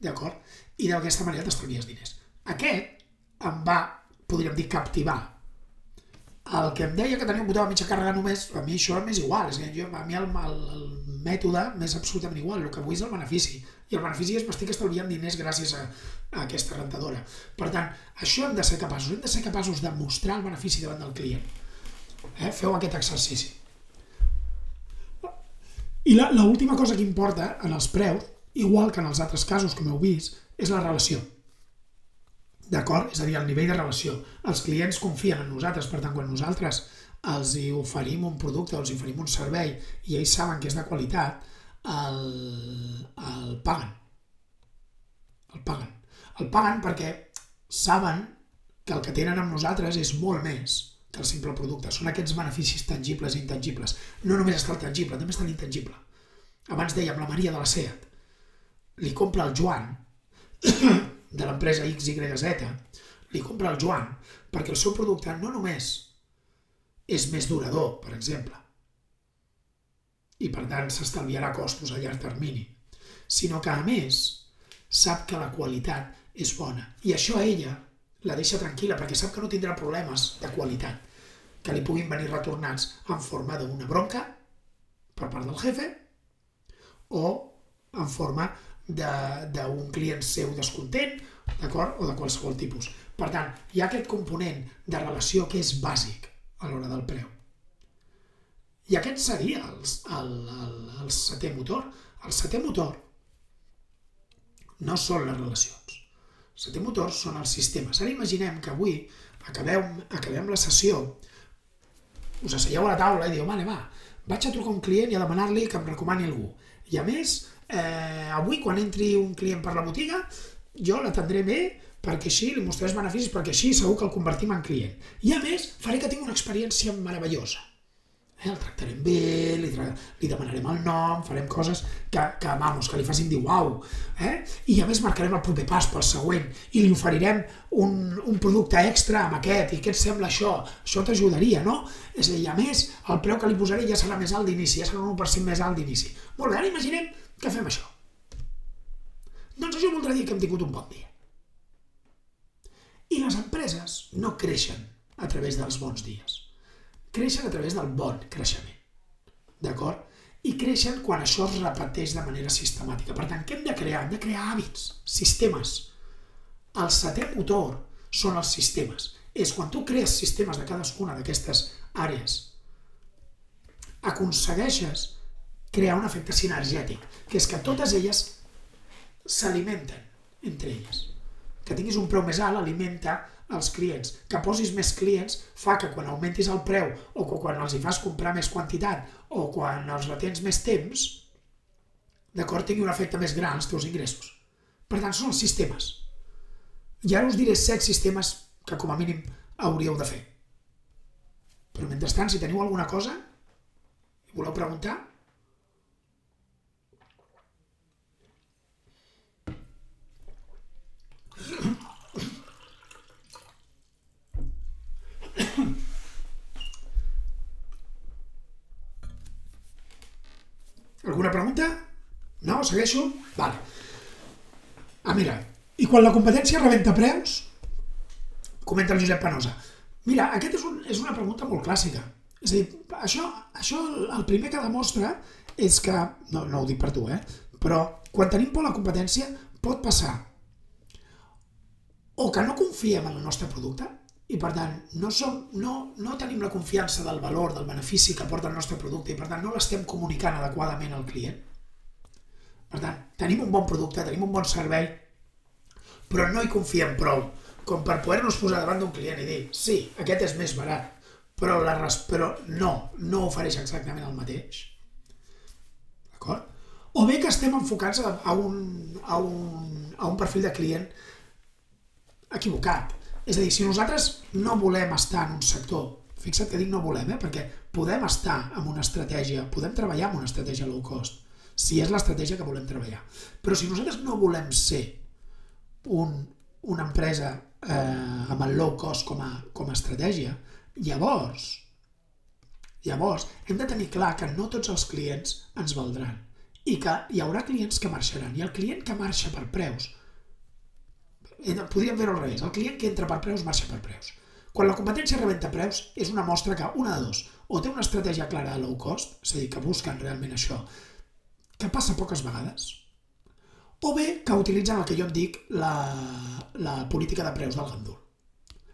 D'acord? I d'aquesta manera t'estalvies diners. Aquest em va, podríem dir, captivar el que em deia que tenia un botó de mitja càrrega només, a mi això m'és igual, és que jo, a mi el, el, el mètode m'és absolutament igual, el que vull és el benefici, i el benefici és m'estic estalviant diners gràcies a, a aquesta rentadora. Per tant, això hem de ser capaços, hem de ser capaços de mostrar el benefici davant del client. Eh? Feu aquest exercici. I l'última cosa que importa en els preus, igual que en els altres casos, com heu vist, és la relació. D'acord? És a dir, el nivell de relació. Els clients confien en nosaltres, per tant, quan nosaltres els hi oferim un producte els hi oferim un servei i ells saben que és de qualitat, el, el paguen. El paguen. El paguen perquè saben que el que tenen amb nosaltres és molt més que el simple producte. Són aquests beneficis tangibles i intangibles. No només està el tangible, també està l'intangible. Abans dèiem la Maria de la SEAT. Li compra el Joan de l'empresa XYZ li compra el Joan perquè el seu producte no només és més durador, per exemple, i per tant s'estalviarà costos a llarg termini, sinó que a més sap que la qualitat és bona. I això a ella la deixa tranquil·la perquè sap que no tindrà problemes de qualitat que li puguin venir retornats en forma d'una bronca per part del jefe o en forma d'un client seu descontent, d'acord? O de qualsevol tipus. Per tant, hi ha aquest component de relació que és bàsic a l'hora del preu. I aquest seria el, el, el, el setè motor. El setè motor no són les relacions. El setè motor són els sistemes. Ara imaginem que avui acabem, acabem la sessió, us asseieu a la taula i diu, vale, va, vaig a trucar un client i a demanar-li que em recomani algú. I a més, eh, avui quan entri un client per la botiga, jo l'atendré bé perquè així li mostraré els beneficis, perquè així segur que el convertim en client. I a més, faré que tingui una experiència meravellosa eh, el tractarem bé, li, tra li demanarem el nom, farem coses que, que, vamos, que li facin dir uau, eh? i a més marcarem el proper pas pel següent i li oferirem un, un producte extra amb aquest, i què et sembla això? Això t'ajudaria, no? És a dir, a més, el preu que li posaré ja serà més alt d'inici, ja serà un 1% més alt d'inici. Molt bé, ara imaginem que fem això. Doncs això voldrà dir que hem tingut un bon dia. I les empreses no creixen a través dels bons dies creixen a través del bon creixement. D'acord? I creixen quan això es repeteix de manera sistemàtica. Per tant, què hem de crear? Hem de crear hàbits, sistemes. El setè motor són els sistemes. És quan tu crees sistemes de cadascuna d'aquestes àrees, aconsegueixes crear un efecte sinergètic, que és que totes elles s'alimenten entre elles. Que tinguis un preu més alt alimenta als clients. Que posis més clients fa que quan augmentis el preu o que quan els hi fas comprar més quantitat o quan els retens més temps, d'acord, tingui un efecte més gran als teus ingressos. Per tant, són els sistemes. I ara us diré set sistemes que com a mínim hauríeu de fer. Però mentrestant, si teniu alguna cosa voleu preguntar, Alguna pregunta? No? Segueixo? Vale. Ah, mira, i quan la competència rebenta preus? Comenta el Josep Panosa. Mira, aquest és, un, és una pregunta molt clàssica. És a dir, això, això el primer que demostra és que, no, no ho dic per tu, eh? però quan tenim por a la competència pot passar o que no confiem en el nostre producte i per tant no, som, no, no tenim la confiança del valor, del benefici que porta el nostre producte i per tant no l'estem comunicant adequadament al client. Per tant, tenim un bon producte, tenim un bon servei, però no hi confiem prou com per poder-nos posar davant d'un client i dir sí, aquest és més barat, però, la, però no, no ofereix exactament el mateix. D'acord? O bé que estem enfocats a, a, un, a, un, a un perfil de client equivocat és a dir, si nosaltres no volem estar en un sector, fixa't que dic no volem, eh? perquè podem estar en una estratègia, podem treballar amb una estratègia low cost, si és l'estratègia que volem treballar. Però si nosaltres no volem ser un, una empresa eh, amb el low cost com a, com a estratègia, llavors, llavors hem de tenir clar que no tots els clients ens valdran i que hi haurà clients que marxaran i el client que marxa per preus podríem fer-ho al revés. El client que entra per preus marxa per preus. Quan la competència rebenta preus, és una mostra que, una de dos, o té una estratègia clara de low cost, és a dir, que busquen realment això, que passa poques vegades, o bé que utilitzen el que jo en dic la, la política de preus del gandul.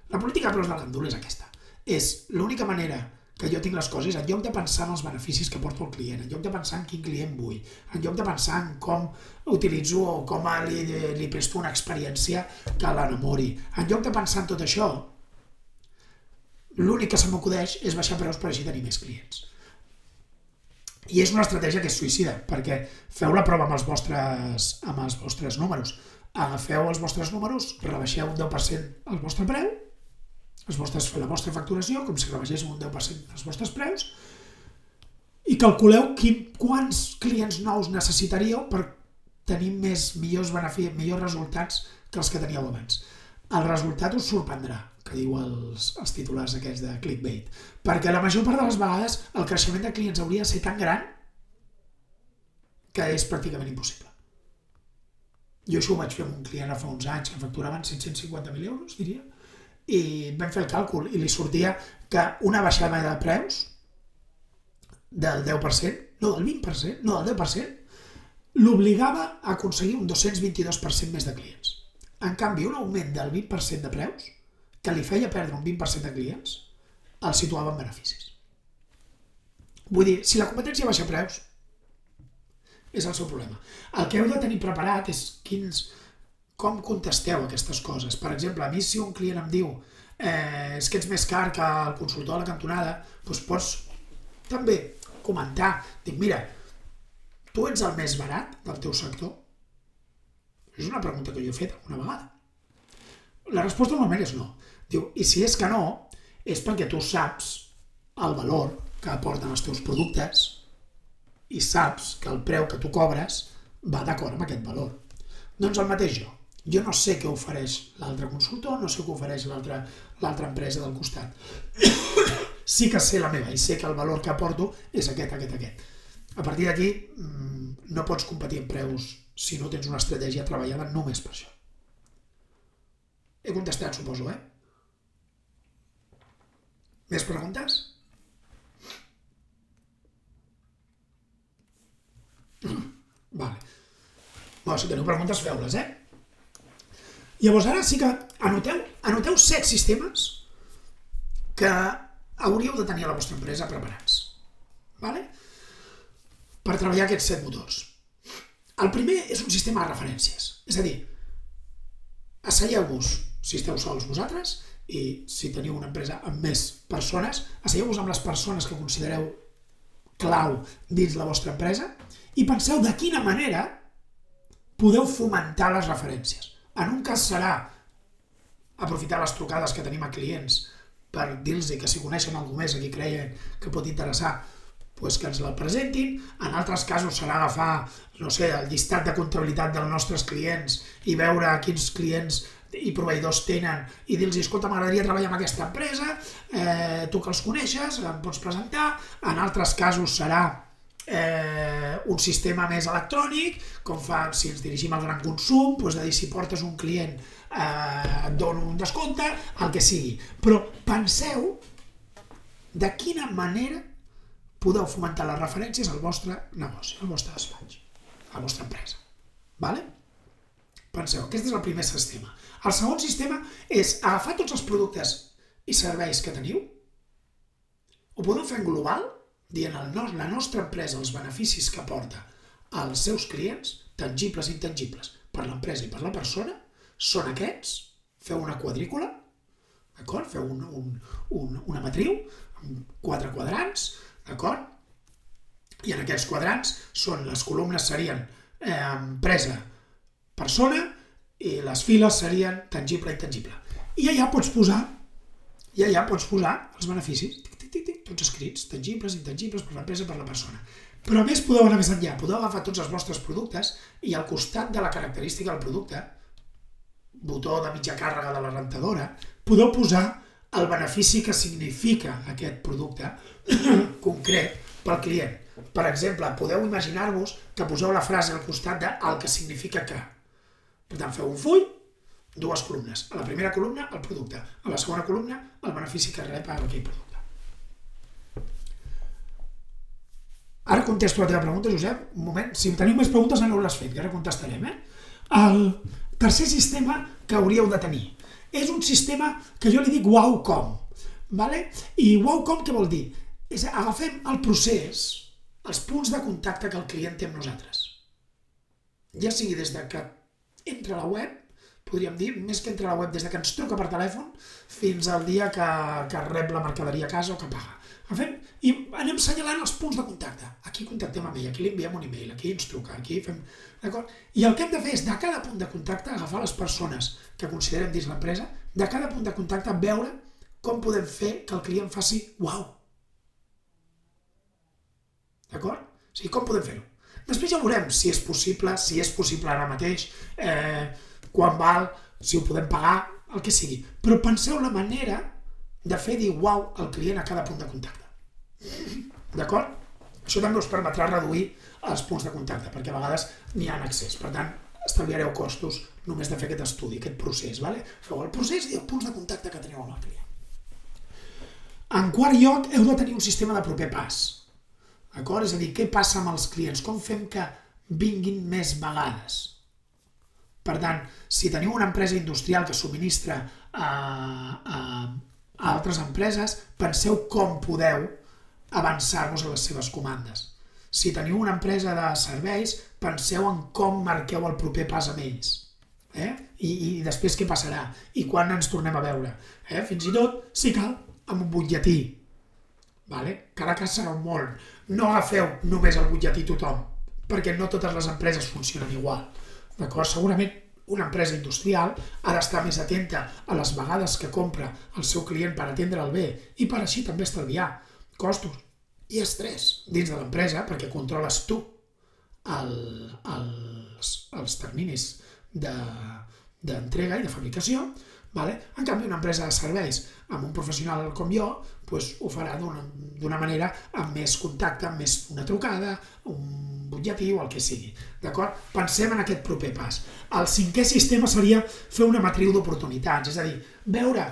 La política de preus del gandul és aquesta. És l'única manera que jo tinc les coses, en lloc de pensar en els beneficis que porto al client, en lloc de pensar en quin client vull, en lloc de pensar en com utilitzo o com li, li presto una experiència que l'enamori, en lloc de pensar en tot això, l'únic que se m'acudeix és baixar preus per així tenir més clients. I és una estratègia que és suïcida, perquè feu la prova amb els vostres, amb els vostres números. Agafeu els vostres números, rebaixeu un 10% el vostre preu les vostres, la vostra facturació, com si rebaixéssim un 10% els vostres preus, i calculeu quin, quants clients nous necessitaríeu per tenir més millors beneficis, millors resultats que els que teníeu abans. El resultat us sorprendrà, que diu els, els titulars aquests de clickbait, perquè la major part de les vegades el creixement de clients hauria de ser tan gran que és pràcticament impossible. Jo això ho vaig fer amb un client fa uns anys que facturaven 750.000 euros, diria, i vam fer el càlcul i li sortia que una baixada de preus del 10%, no del 20%, no del 10%, l'obligava a aconseguir un 222% més de clients. En canvi, un augment del 20% de preus, que li feia perdre un 20% de clients, el situava en beneficis. Vull dir, si la competència baixa preus, és el seu problema. El que heu de tenir preparat és quins, com contesteu aquestes coses. Per exemple, a mi si un client em diu eh, és que ets més car que el consultor a la cantonada, doncs pots també comentar. Dic, mira, tu ets el més barat del teu sector? És una pregunta que jo he fet alguna vegada. La resposta normalment és no. Diu, i si és que no, és perquè tu saps el valor que aporten els teus productes i saps que el preu que tu cobres va d'acord amb aquest valor. Doncs el mateix jo. Jo no sé què ofereix l'altre consultor, no sé què ofereix l'altra empresa del costat. <coughs> sí que sé la meva i sé que el valor que aporto és aquest, aquest, aquest. A partir d'aquí mm, no pots competir en preus si no tens una estratègia treballada només per això. He contestat, suposo, eh? Més preguntes? <coughs> Vale. Bueno, si teniu preguntes, feu-les, eh? Llavors ara sí que anoteu, anoteu set sistemes que hauríeu de tenir a la vostra empresa preparats. Vale? Per treballar aquests set motors. El primer és un sistema de referències. És a dir, asseieu-vos, si esteu sols vosaltres, i si teniu una empresa amb més persones, asseieu-vos amb les persones que considereu clau dins la vostra empresa i penseu de quina manera podeu fomentar les referències. En un cas serà aprofitar les trucades que tenim a clients per dir-los que si coneixen algú més a qui creien que pot interessar pues que ens la presentin. En altres casos serà agafar, no sé, el llistat de comptabilitat dels nostres clients i veure quins clients i proveïdors tenen i dir-los, escolta, m'agradaria treballar amb aquesta empresa, eh, tu que els coneixes, em pots presentar. En altres casos serà eh, un sistema més electrònic, com fa si ens dirigim al gran consum, doncs dir si portes un client eh, et dono un descompte, el que sigui. Però penseu de quina manera podeu fomentar les referències al vostre negoci, al vostre despatx, a la vostra empresa. Vale? Penseu, aquest és el primer sistema. El segon sistema és agafar tots els productes i serveis que teniu, ho podeu fer en global dient el no, la nostra empresa els beneficis que porta als seus clients, tangibles i intangibles, per l'empresa i per la persona, són aquests, feu una quadrícula, d'acord? Feu un, un, un, una matriu amb quatre quadrants, d'acord? I en aquests quadrants són, les columnes serien eh, empresa, persona, i les files serien tangible i intangible. I allà pots posar, i allà pots posar els beneficis tic, tic, tots escrits, tangibles, intangibles, per l'empresa, per la persona. Però a més podeu anar més enllà, podeu agafar tots els vostres productes i al costat de la característica del producte, botó de mitja càrrega de la rentadora, podeu posar el benefici que significa aquest producte <clears throat> concret pel client. Per exemple, podeu imaginar-vos que poseu la frase al costat de el que significa que. Per tant, feu un full, dues columnes. A la primera columna, el producte. A la segona columna, el benefici que rep aquell producte. Ara contesto la teva pregunta, Josep. Un moment. Si teniu més preguntes, aneu-les fent, que ara contestarem. Eh? El tercer sistema que hauríeu de tenir és un sistema que jo li dic WowCom. Vale? I WowCom què vol dir? És agafem el procés, els punts de contacte que el client té amb nosaltres. Ja sigui des de que entra a la web, podríem dir, més que entra a la web, des de que ens truca per telèfon fins al dia que, que rep la mercaderia a casa o que paga. Agafem i anem assenyalant els punts de contacte. Aquí contactem amb ell, aquí li enviem un e-mail, aquí ens truca, aquí fem... D'acord? I el que hem de fer és, de cada punt de contacte, agafar les persones que considerem dins l'empresa, de cada punt de contacte veure com podem fer que el client faci uau. D'acord? O sigui, com podem fer-ho? Després ja veurem si és possible, si és possible ara mateix, eh, quan val, si ho podem pagar, el que sigui. Però penseu la manera de fer dir uau al client a cada punt de contacte. D'acord? Això també us permetrà reduir els punts de contacte, perquè a vegades n'hi ha en accés. Per tant, estalviareu costos només de fer aquest estudi, aquest procés. Vale? Feu el procés i els punts de contacte que teniu amb el client. En quart lloc, heu de tenir un sistema de proper pas. D'acord? És a dir, què passa amb els clients? Com fem que vinguin més vegades? Per tant, si teniu una empresa industrial que subministra a, a, a altres empreses, penseu com podeu avançar-vos a les seves comandes. Si teniu una empresa de serveis, penseu en com marqueu el proper pas amb ells. Eh? I, I després què passarà? I quan ens tornem a veure? Eh? Fins i tot, si cal, amb un butlletí. Vale? Cada cas serà un món. No agafeu només el butlletí tothom, perquè no totes les empreses funcionen igual. D'acord? Segurament una empresa industrial ha d'estar més atenta a les vegades que compra el seu client per atendre'l bé i per així també estalviar costos i estrès dins de l'empresa perquè controles tu el, els, els terminis d'entrega de, i de fabricació Vale? En canvi, una empresa de serveis amb un professional com jo pues, ho farà d'una manera amb més contacte, amb més una trucada, un butlletí o el que sigui. D'acord? Pensem en aquest proper pas. El cinquè sistema seria fer una matriu d'oportunitats, és a dir, veure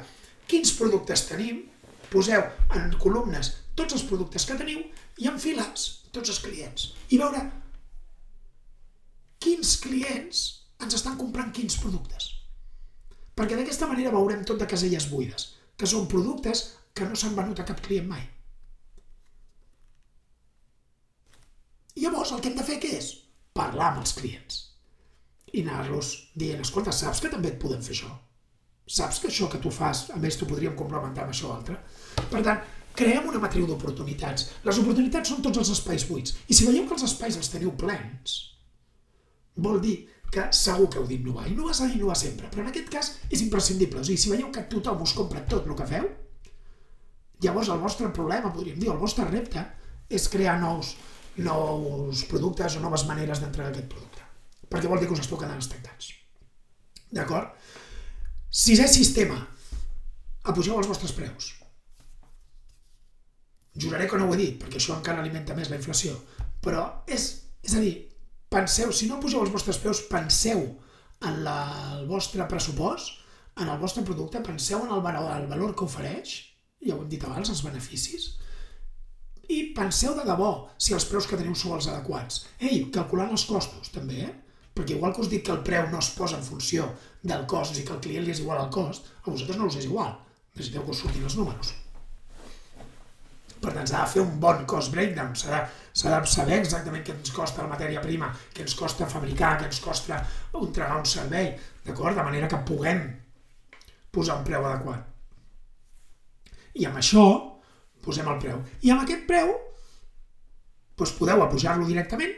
quins productes tenim, poseu en columnes tots els productes que teniu i en files tots els clients. I veure quins clients ens estan comprant quins productes. Perquè d'aquesta manera veurem tot de caselles buides, que són productes que no s'han venut a cap client mai. I llavors el que hem de fer què és? Parlar amb els clients. I anar-los dient, escolta, saps que també et podem fer això? Saps que això que tu fas, a més t'ho podríem complementar amb això altre? Per tant, creem una matriu d'oportunitats. Les oportunitats són tots els espais buits. I si veieu que els espais els teniu plens, vol dir que segur que heu d'innovar. Innovar s'ha d'innovar sempre, però en aquest cas és imprescindible. O sigui, si veieu que tothom us compra tot el que feu, llavors el vostre problema, podríem dir, el vostre repte, és crear nous, nous productes o noves maneres d'entregar aquest producte. Perquè vol dir que us esteu quedant estancats. D'acord? Sisè sistema. Apugeu els vostres preus. Juraré que no ho he dit, perquè això encara alimenta més la inflació. Però és, és a dir, penseu, si no poseu els vostres peus, penseu en la, el vostre pressupost, en el vostre producte, penseu en el valor, el valor que ofereix, ja ho hem dit abans, els beneficis, i penseu de debò si els preus que teniu són els adequats. Ei, calculant els costos, també, eh? Perquè igual que us dic que el preu no es posa en funció del cost, i que al client li és igual el cost, a vosaltres no us és igual. Necessiteu que us surtin els números. Per tant, s'ha de fer un bon cost breakdown, s'ha de, de saber exactament què ens costa la matèria prima, què ens costa fabricar, què ens costa entregar un servei, d'acord? De manera que puguem posar un preu adequat. I amb això posem el preu. I amb aquest preu doncs podeu apujar-lo directament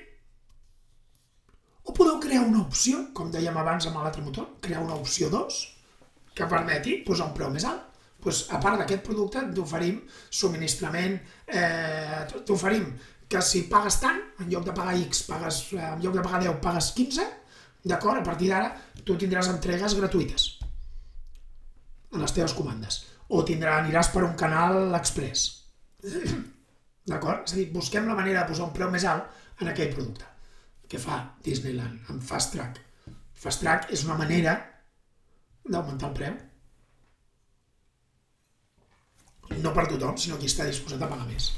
o podeu crear una opció, com dèiem abans amb l'altre motor, crear una opció 2 que permeti posar un preu més alt pues, a part d'aquest producte t'oferim subministrament, eh, t'oferim que si pagues tant, en lloc de pagar X, pagues, eh, en lloc de pagar 10, pagues 15, d'acord? A partir d'ara tu tindràs entregues gratuïtes en les teves comandes. O tindrà, aniràs per un canal express. <clears throat> D'acord? És a dir, busquem la manera de posar un preu més alt en aquell producte. Què fa Disneyland amb Fast Track? Fast Track és una manera d'augmentar el preu no per tothom, sinó qui està disposat a pagar més.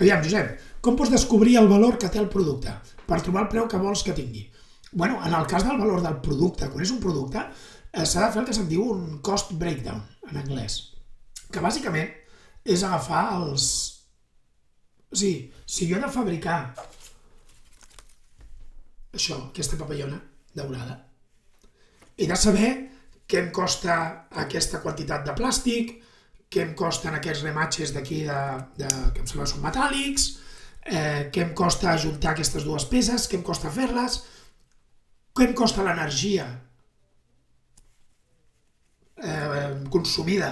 Aviam, Josep, com pots descobrir el valor que té el producte per trobar el preu que vols que tingui? bueno, en el cas del valor del producte, quan és un producte, eh, s'ha de fer el que se'n diu un cost breakdown, en anglès, que bàsicament és agafar els... O sigui, si jo he de fabricar això, aquesta papallona daurada, he de saber què em costa aquesta quantitat de plàstic, què em costen aquests rematges d'aquí, de, de, que em sembla són metàl·lics, eh, què em costa ajuntar aquestes dues peces, què em costa fer-les, què em costa l'energia eh, consumida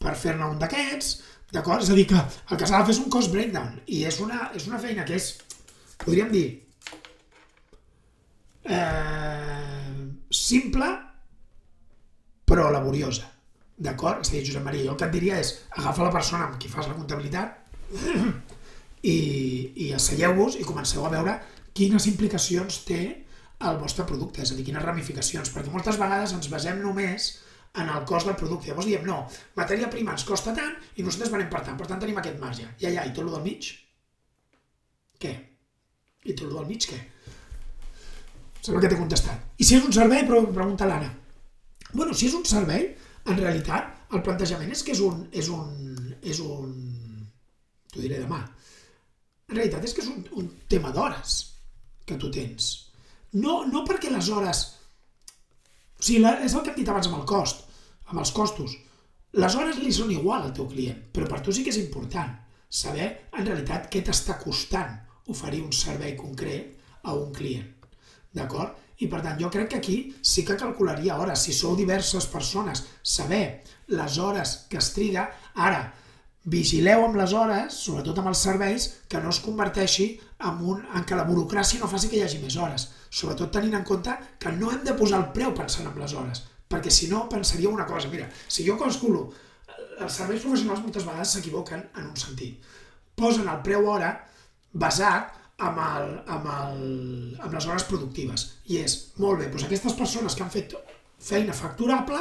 per fer-ne un d'aquests, d'acord? És a dir, que el que s'ha de fer és un cost breakdown i és una, és una feina que és, podríem dir, eh, simple però laboriosa. D'acord? És a dir, Josep Maria, jo el que et diria és agafa la persona amb qui fas la comptabilitat <clears throat> i, i asseieu-vos i comenceu a veure quines implicacions té el vostre producte, és a dir, quines ramificacions, perquè moltes vegades ens basem només en el cost del producte. Llavors diem, no, matèria prima ens costa tant i nosaltres venem per tant, per tant tenim aquest marge. Ja, ja, i tot el del mig? Què? I tot el del mig què? Sembla que t'he contestat. I si és un servei, pregunta l'Anna. Bueno, si és un servei, en realitat, el plantejament és que és un, és un, és un t'ho diré demà. En realitat és que és un, un tema d'hores que tu tens. No, no perquè les hores... O sigui, la, és el que hem dit abans amb el cost, amb els costos. Les hores li són igual al teu client, però per tu sí que és important saber en realitat què t'està costant oferir un servei concret a un client. D'acord? I per tant, jo crec que aquí sí que calcularia hores. Si sou diverses persones, saber les hores que es triga. Ara, vigileu amb les hores, sobretot amb els serveis, que no es converteixi en, un, en que la burocràcia no faci que hi hagi més hores. Sobretot tenint en compte que no hem de posar el preu pensant en les hores, perquè si no pensaria una cosa, mira, si jo calculo, els serveis professionals moltes vegades s'equivoquen en un sentit. Posen el preu hora basat amb, el, amb, el, amb les hores productives. I és, molt bé, doncs aquestes persones que han fet feina facturable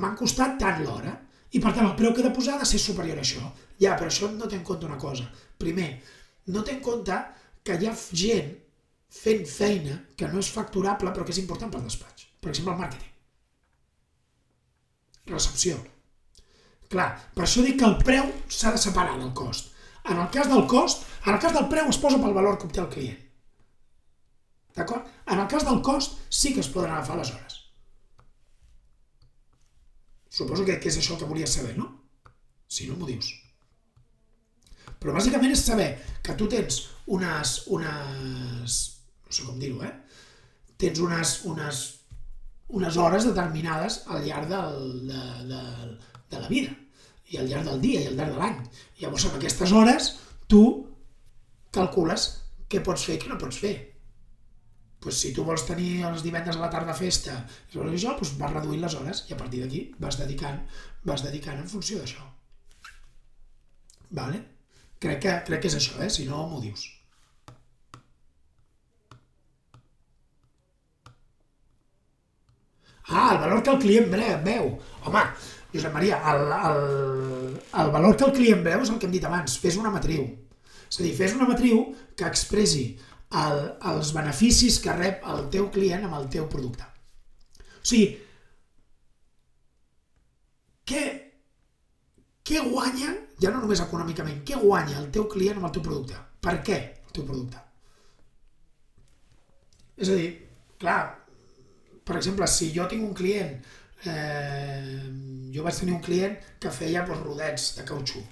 m'han costat tant l'hora. I per tant el preu que he de posar ha de ser superior a això. Ja, però això no té en compte una cosa. Primer, no té en compte que hi ha gent fent feina que no és facturable però que és important pel despatx. Per exemple, el màrqueting. Recepció. Clar, per això dic que el preu s'ha de separar del cost. En el cas del cost, en el cas del preu es posa pel valor que obté el client. D'acord? En el cas del cost sí que es poden agafar les hores. Suposo que, que és això que volies saber, no? Si no, m'ho dius. Però bàsicament és saber que tu tens unes, unes no sé com dir-ho, eh? Tens unes, unes, unes hores determinades al llarg del, de, de, de la vida i al llarg del dia i al llarg de l'any. Llavors, amb aquestes hores, tu calcules què pots fer i què no pots fer. Pues, si tu vols tenir els divendres a la tarda festa i això, pues, vas reduint les hores i a partir d'aquí vas dedicant, vas dedicant en funció d'això. Vale? Crec que, crec que és això, eh? si no m'ho dius. Ah, el valor que el client veu. Home, Josep Maria, el, el, el valor que el client veu és el que hem dit abans, fes una matriu. És a dir, fes una matriu que expressi el, els beneficis que rep el teu client amb el teu producte. O sigui, què, què guanya, ja no només econòmicament, què guanya el teu client amb el teu producte? Per què el teu producte? És a dir, clar, per exemple, si jo tinc un client eh, jo vaig tenir un client que feia doncs, rodets de cautxú.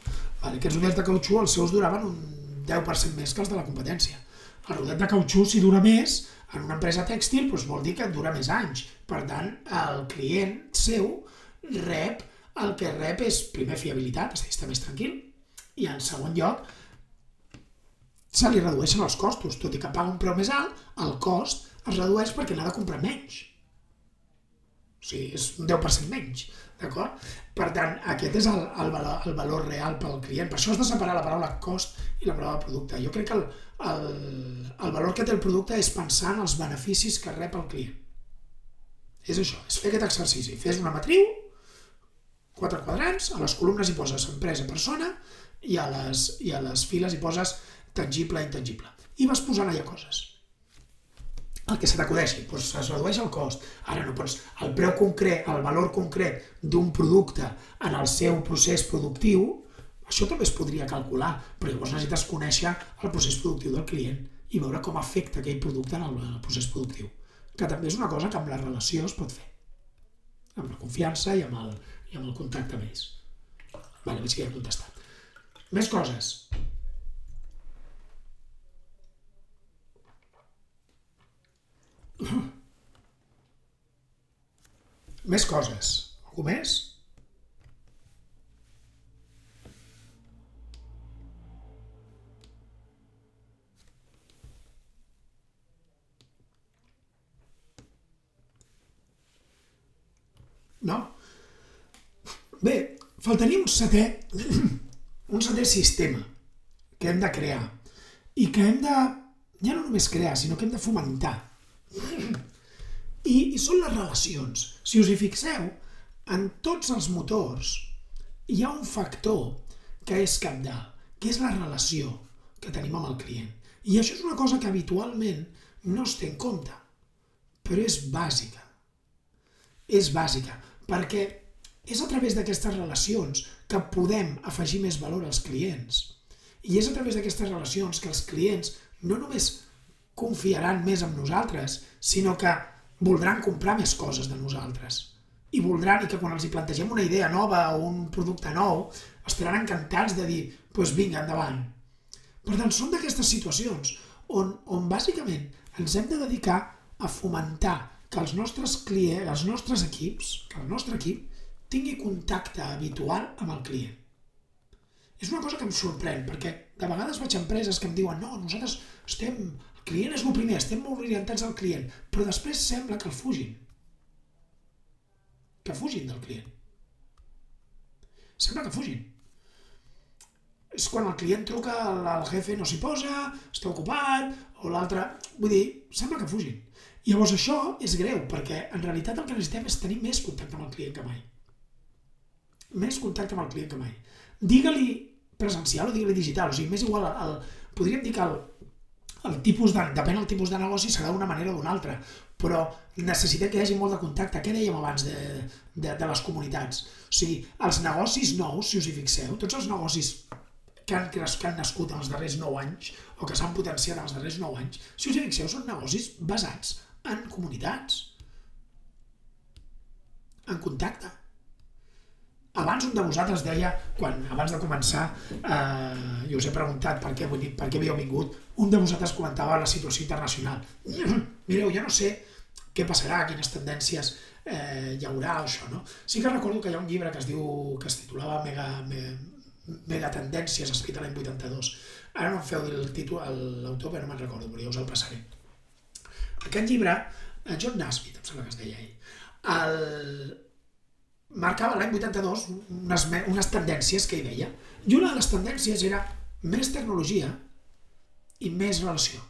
Vale, aquests rodets de cautxú, els seus duraven un 10% més que els de la competència. El rodet de cautxú, si dura més, en una empresa tèxtil, doncs vol dir que dura més anys. Per tant, el client seu rep, el que rep és, primer, fiabilitat, és a dir, està més tranquil, i en segon lloc, se li redueixen els costos. Tot i que paga un preu més alt, el cost es redueix perquè n'ha de comprar menys. O sigui, és un 10% menys, d'acord? Per tant, aquest és el, el, valor, el valor real pel client. Per això has de separar la paraula cost i la paraula producte. Jo crec que el, el, el valor que té el producte és pensar en els beneficis que rep el client. És això, és fer aquest exercici. Fes una matriu, quatre quadrants, a les columnes hi poses empresa, persona, i a les, i a les files hi poses tangible, intangible. I vas posant allà coses el que se t'acudeixi, doncs es redueix el cost. Ara no pots, el preu concret, el valor concret d'un producte en el seu procés productiu, això també es podria calcular, però llavors necessites conèixer el procés productiu del client i veure com afecta aquell producte en el, en el procés productiu. Que també és una cosa que amb la relació es pot fer. Amb la confiança i amb el, i amb el contacte ells. Vale, veig que ja he contestat. Més coses. <coughs> Més coses. Algú més? No? Bé, faltaria un setè, <coughs> un setè sistema que hem de crear i que hem de, ja no només crear, sinó que hem de fomentar. I, I són les relacions. Si us hi fixeu, en tots els motors hi ha un factor que és capdalt, que és la relació que tenim amb el client. I això és una cosa que habitualment no es té en compte, però és bàsica. És bàsica, perquè és a través d'aquestes relacions que podem afegir més valor als clients. I és a través d'aquestes relacions que els clients no només confiaran més en nosaltres, sinó que voldran comprar més coses de nosaltres. I voldran, i que quan els hi plantegem una idea nova o un producte nou, estaran encantats de dir, doncs pues vinga, endavant. Per tant, són d'aquestes situacions on, on bàsicament ens hem de dedicar a fomentar que els nostres clients, els nostres equips, que el nostre equip tingui contacte habitual amb el client. És una cosa que em sorprèn, perquè de vegades vaig a empreses que em diuen no, nosaltres estem, client és el primer, estem molt orientats al client, però després sembla que el fugin. Que fugin del client. Sembla que fugin. És quan el client truca, el jefe no s'hi posa, està ocupat, o l'altre... Vull dir, sembla que fugin. Llavors això és greu, perquè en realitat el que necessitem és tenir més contacte amb el client que mai. Més contacte amb el client que mai. Digue-li presencial o digue-li digital, o sigui, m'és igual, el, podríem dir que el, el tipus de, depèn del tipus de negoci, serà d'una manera o d'una altra, però necessitem que hi hagi molt de contacte. Què dèiem abans de, de, de les comunitats? O sigui, els negocis nous, si us hi fixeu, tots els negocis que han, que han nascut en els darrers 9 anys o que s'han potenciat en els darrers 9 anys, si us hi fixeu, són negocis basats en comunitats, en contacte. Abans un de vosaltres deia, quan abans de començar, eh, jo us he preguntat per què, vull dir, per què havíeu vingut, un de vosaltres comentava la situació internacional. <clears throat> Mireu, jo no sé què passarà, quines tendències eh, hi haurà això, no? Sí que recordo que hi ha un llibre que es diu, que es titulava Mega, Mega, Mega Tendències, escrit l'any 82. Ara no em feu el títol, l'autor, però no me'n recordo, però ja us el passaré. Aquest llibre, John Nasmith, em sembla que es deia ell, el, marcava l'any 82 unes, unes tendències que hi veia. I una de les tendències era més tecnologia i més relació.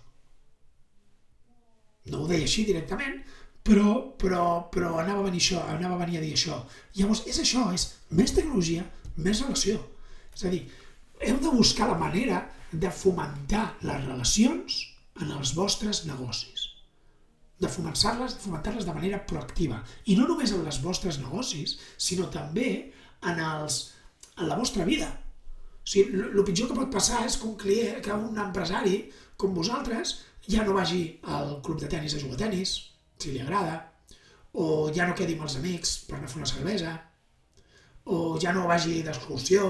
No ho deia així directament, però, però, però anava a venir això, anava a venir a dir això. Llavors, és això, és més tecnologia, més relació. És a dir, heu de buscar la manera de fomentar les relacions en els vostres negocis de fomentar-les fomentar de manera proactiva. I no només en els vostres negocis, sinó també en, els, en la vostra vida. O sigui, el pitjor que pot passar és que un client, que un empresari com vosaltres ja no vagi al club de tennis a jugar a tennis, si li agrada, o ja no quedi amb els amics per anar a fer una cervesa, o ja no vagi d'excursió.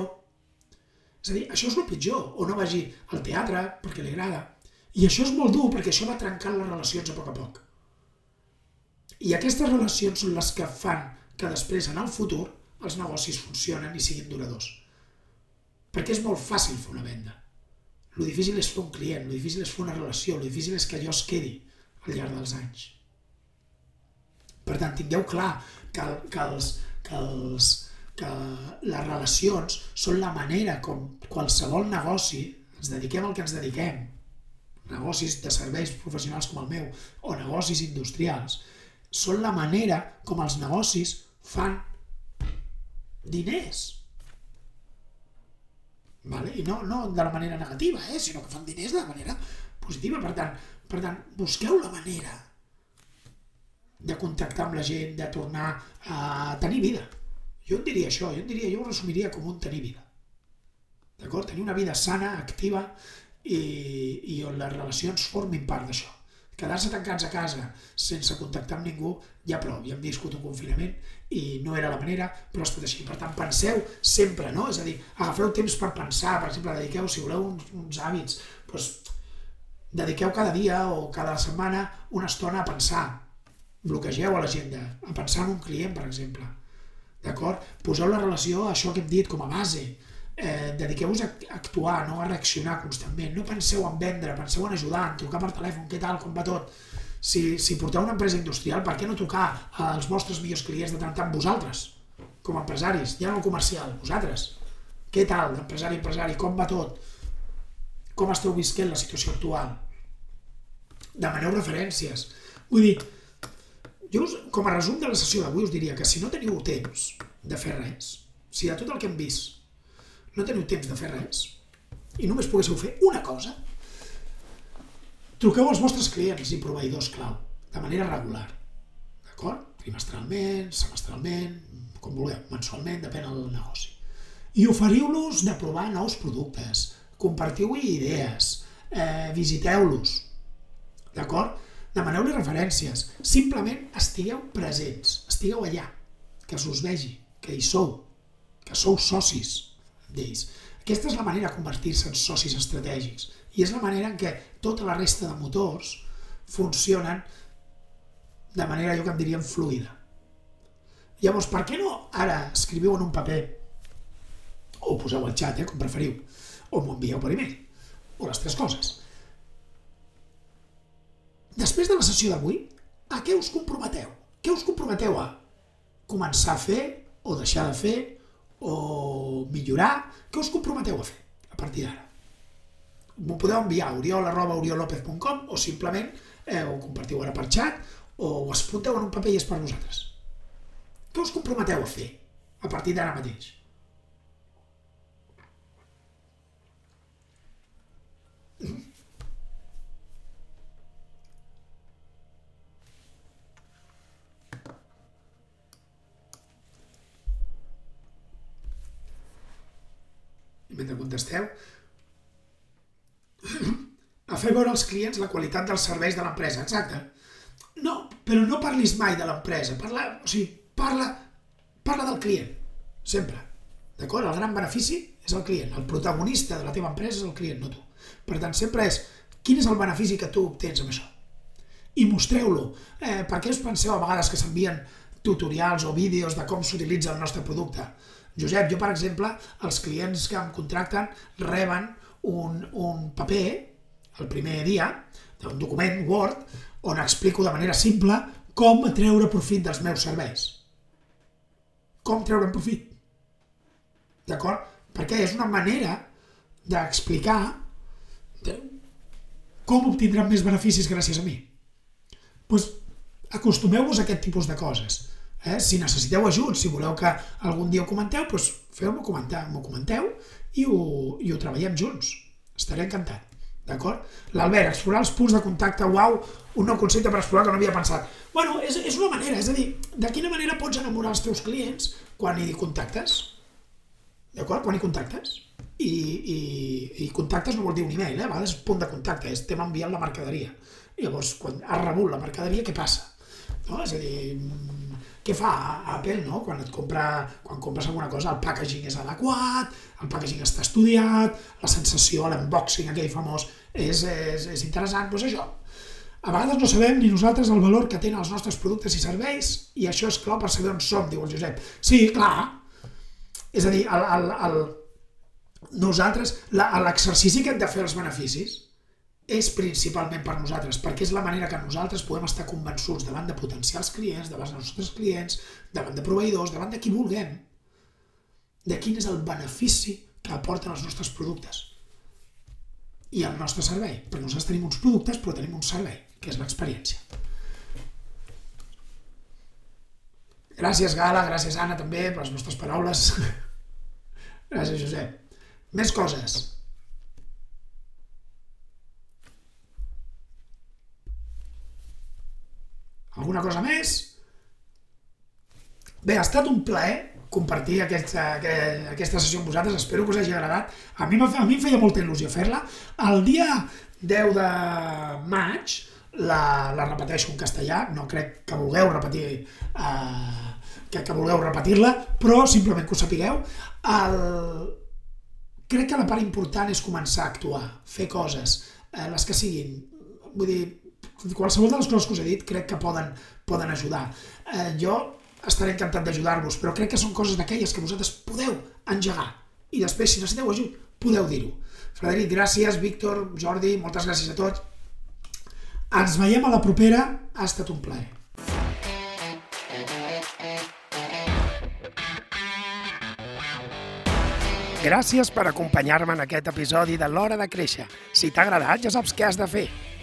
És a dir, això és el pitjor, o no vagi al teatre perquè li agrada. I això és molt dur perquè això va trencant les relacions a poc a poc. I aquestes relacions són les que fan que després, en el futur, els negocis funcionen i siguin duradors. Perquè és molt fàcil fer una venda. Lo difícil és fer un client, lo difícil és fer una relació, lo difícil és que allò es quedi al llarg dels anys. Per tant, tingueu clar que, que, els, que, els, que les relacions són la manera com qualsevol negoci, ens dediquem al que ens dediquem, negocis de serveis professionals com el meu, o negocis industrials, són la manera com els negocis fan diners. Vale? I no, no de la manera negativa, eh? sinó que fan diners de la manera positiva. Per tant, per tant, busqueu la manera de contactar amb la gent, de tornar a tenir vida. Jo en diria això, jo en diria, jo ho resumiria com un tenir vida. D'acord? Tenir una vida sana, activa i, i on les relacions formin part d'això. Quedar-se tancats a casa sense contactar amb ningú, ja prou, ja hem viscut un confinament i no era la manera, però ha estat així. Per tant, penseu sempre, no? És a dir, agafeu temps per pensar, per exemple, dediqueu, si voleu uns, uns hàbits, doncs, dediqueu cada dia o cada setmana una estona a pensar. Bloquegeu a l'agenda, a pensar en un client, per exemple. D'acord? Poseu la relació a això que hem dit com a base eh, dediqueu-vos a actuar, no a reaccionar constantment. No penseu en vendre, penseu en ajudar, en trucar per telèfon, què tal, com va tot. Si, si porteu una empresa industrial, per què no trucar als vostres millors clients de tant tant vosaltres, com a empresaris, ja no comercial, vosaltres. Què tal, d'empresari a empresari, com va tot? Com esteu visquent la situació actual? Demaneu referències. Vull dir, jo us, com a resum de la sessió d'avui us diria que si no teniu temps de fer res, si de tot el que hem vist no teniu temps de fer res. I només poguéssiu fer una cosa, truqueu als vostres clients i proveïdors clau, de manera regular. D'acord? Trimestralment, semestralment, com vulgueu, mensualment, depèn del negoci. I oferiu-los de provar nous productes, compartiu-hi idees, eh, visiteu-los, d'acord? Demaneu-li referències, simplement estigueu presents, estigueu allà, que us vegi, que hi sou, que sou socis d'ells. Aquesta és la manera de convertir-se en socis estratègics i és la manera en què tota la resta de motors funcionen de manera, allò que en diríem, fluida. Llavors, per què no ara escriviu en un paper o poseu al xat, eh, com preferiu, o m'ho envieu per e-mail, o les tres coses. Després de la sessió d'avui, a què us comprometeu? Què us comprometeu a començar a fer, o deixar de fer, o millorar? Què us comprometeu a fer a partir d'ara? M'ho podeu enviar a oriol.oriolopez.com o simplement eh, ho compartiu ara per xat o ho apunteu en un paper i és per vosaltres. Què us comprometeu a fer a partir d'ara mateix? Mentre contesteu, a fer veure als clients la qualitat dels serveis de l'empresa, exacte. No, però no parlis mai de l'empresa, parla, o sigui, parla, parla del client, sempre. D'acord? El gran benefici és el client, el protagonista de la teva empresa és el client, no tu. Per tant, sempre és quin és el benefici que tu obtens amb això. I mostreu-lo. Eh, per què us penseu a vegades que s'envien tutorials o vídeos de com s'utilitza el nostre producte? Josep, jo per exemple, els clients que em contracten reben un, un paper el primer dia, un document Word, on explico de manera simple com treure profit dels meus serveis. Com treure profit. D'acord? Perquè és una manera d'explicar com obtindran més beneficis gràcies a mi. Doncs pues, acostumeu-vos a aquest tipus de coses. Eh? Si necessiteu ajut, si voleu que algun dia ho comenteu, doncs feu-m'ho comentar, m'ho comenteu i ho, i ho treballem junts. Estaré encantat. D'acord? L'Albert, explorar els punts de contacte, uau, un nou concepte per explorar que no havia pensat. Bueno, és, és una manera, és a dir, de quina manera pots enamorar els teus clients quan hi contactes? D'acord? Quan hi contactes? I, i, i contactes no vol dir un email, eh? a vegades és punt de contacte, és t'hem enviat la mercaderia. I llavors, quan has rebut la mercaderia, què passa? No? És a dir, què fa Apple, no? Quan et compra, quan compres alguna cosa, el packaging és adequat, el packaging està estudiat, la sensació, l'unboxing aquell famós és, és, és interessant, doncs això. A vegades no sabem ni nosaltres el valor que tenen els nostres productes i serveis i això és clau per saber on som, diu el Josep. Sí, clar. És a dir, el, el, el, nosaltres, l'exercici que hem de fer els beneficis és principalment per nosaltres, perquè és la manera que nosaltres podem estar convençuts davant de potencials clients, davant dels nostres clients, davant de proveïdors, davant de qui vulguem, de quin és el benefici que aporten els nostres productes i el nostre servei. Perquè nosaltres tenim uns productes, però tenim un servei, que és l'experiència. Gràcies, Gala, gràcies, Anna, també, per les vostres paraules. <laughs> gràcies, Josep. Més coses. Alguna cosa més? Bé, ha estat un plaer compartir aquesta, aquesta sessió amb vosaltres, espero que us hagi agradat. A mi, a mi em feia molta il·lusió fer-la. El dia 10 de maig la, la repeteixo en castellà, no crec que vulgueu repetir eh, que, que vulgueu repetir-la, però simplement que ho sapigueu. El... Crec que la part important és començar a actuar, fer coses, eh, les que siguin. Vull dir, qualsevol de les coses que us he dit crec que poden, poden ajudar. Eh, jo estaré encantat d'ajudar-vos, però crec que són coses d'aquelles que vosaltres podeu engegar. I després, si necessiteu ajut, podeu dir-ho. Frederic, gràcies. Víctor, Jordi, moltes gràcies a tots. Ens veiem a la propera. Ha estat un plaer. Gràcies per acompanyar-me en aquest episodi de l'Hora de Créixer. Si t'ha agradat, ja saps què has de fer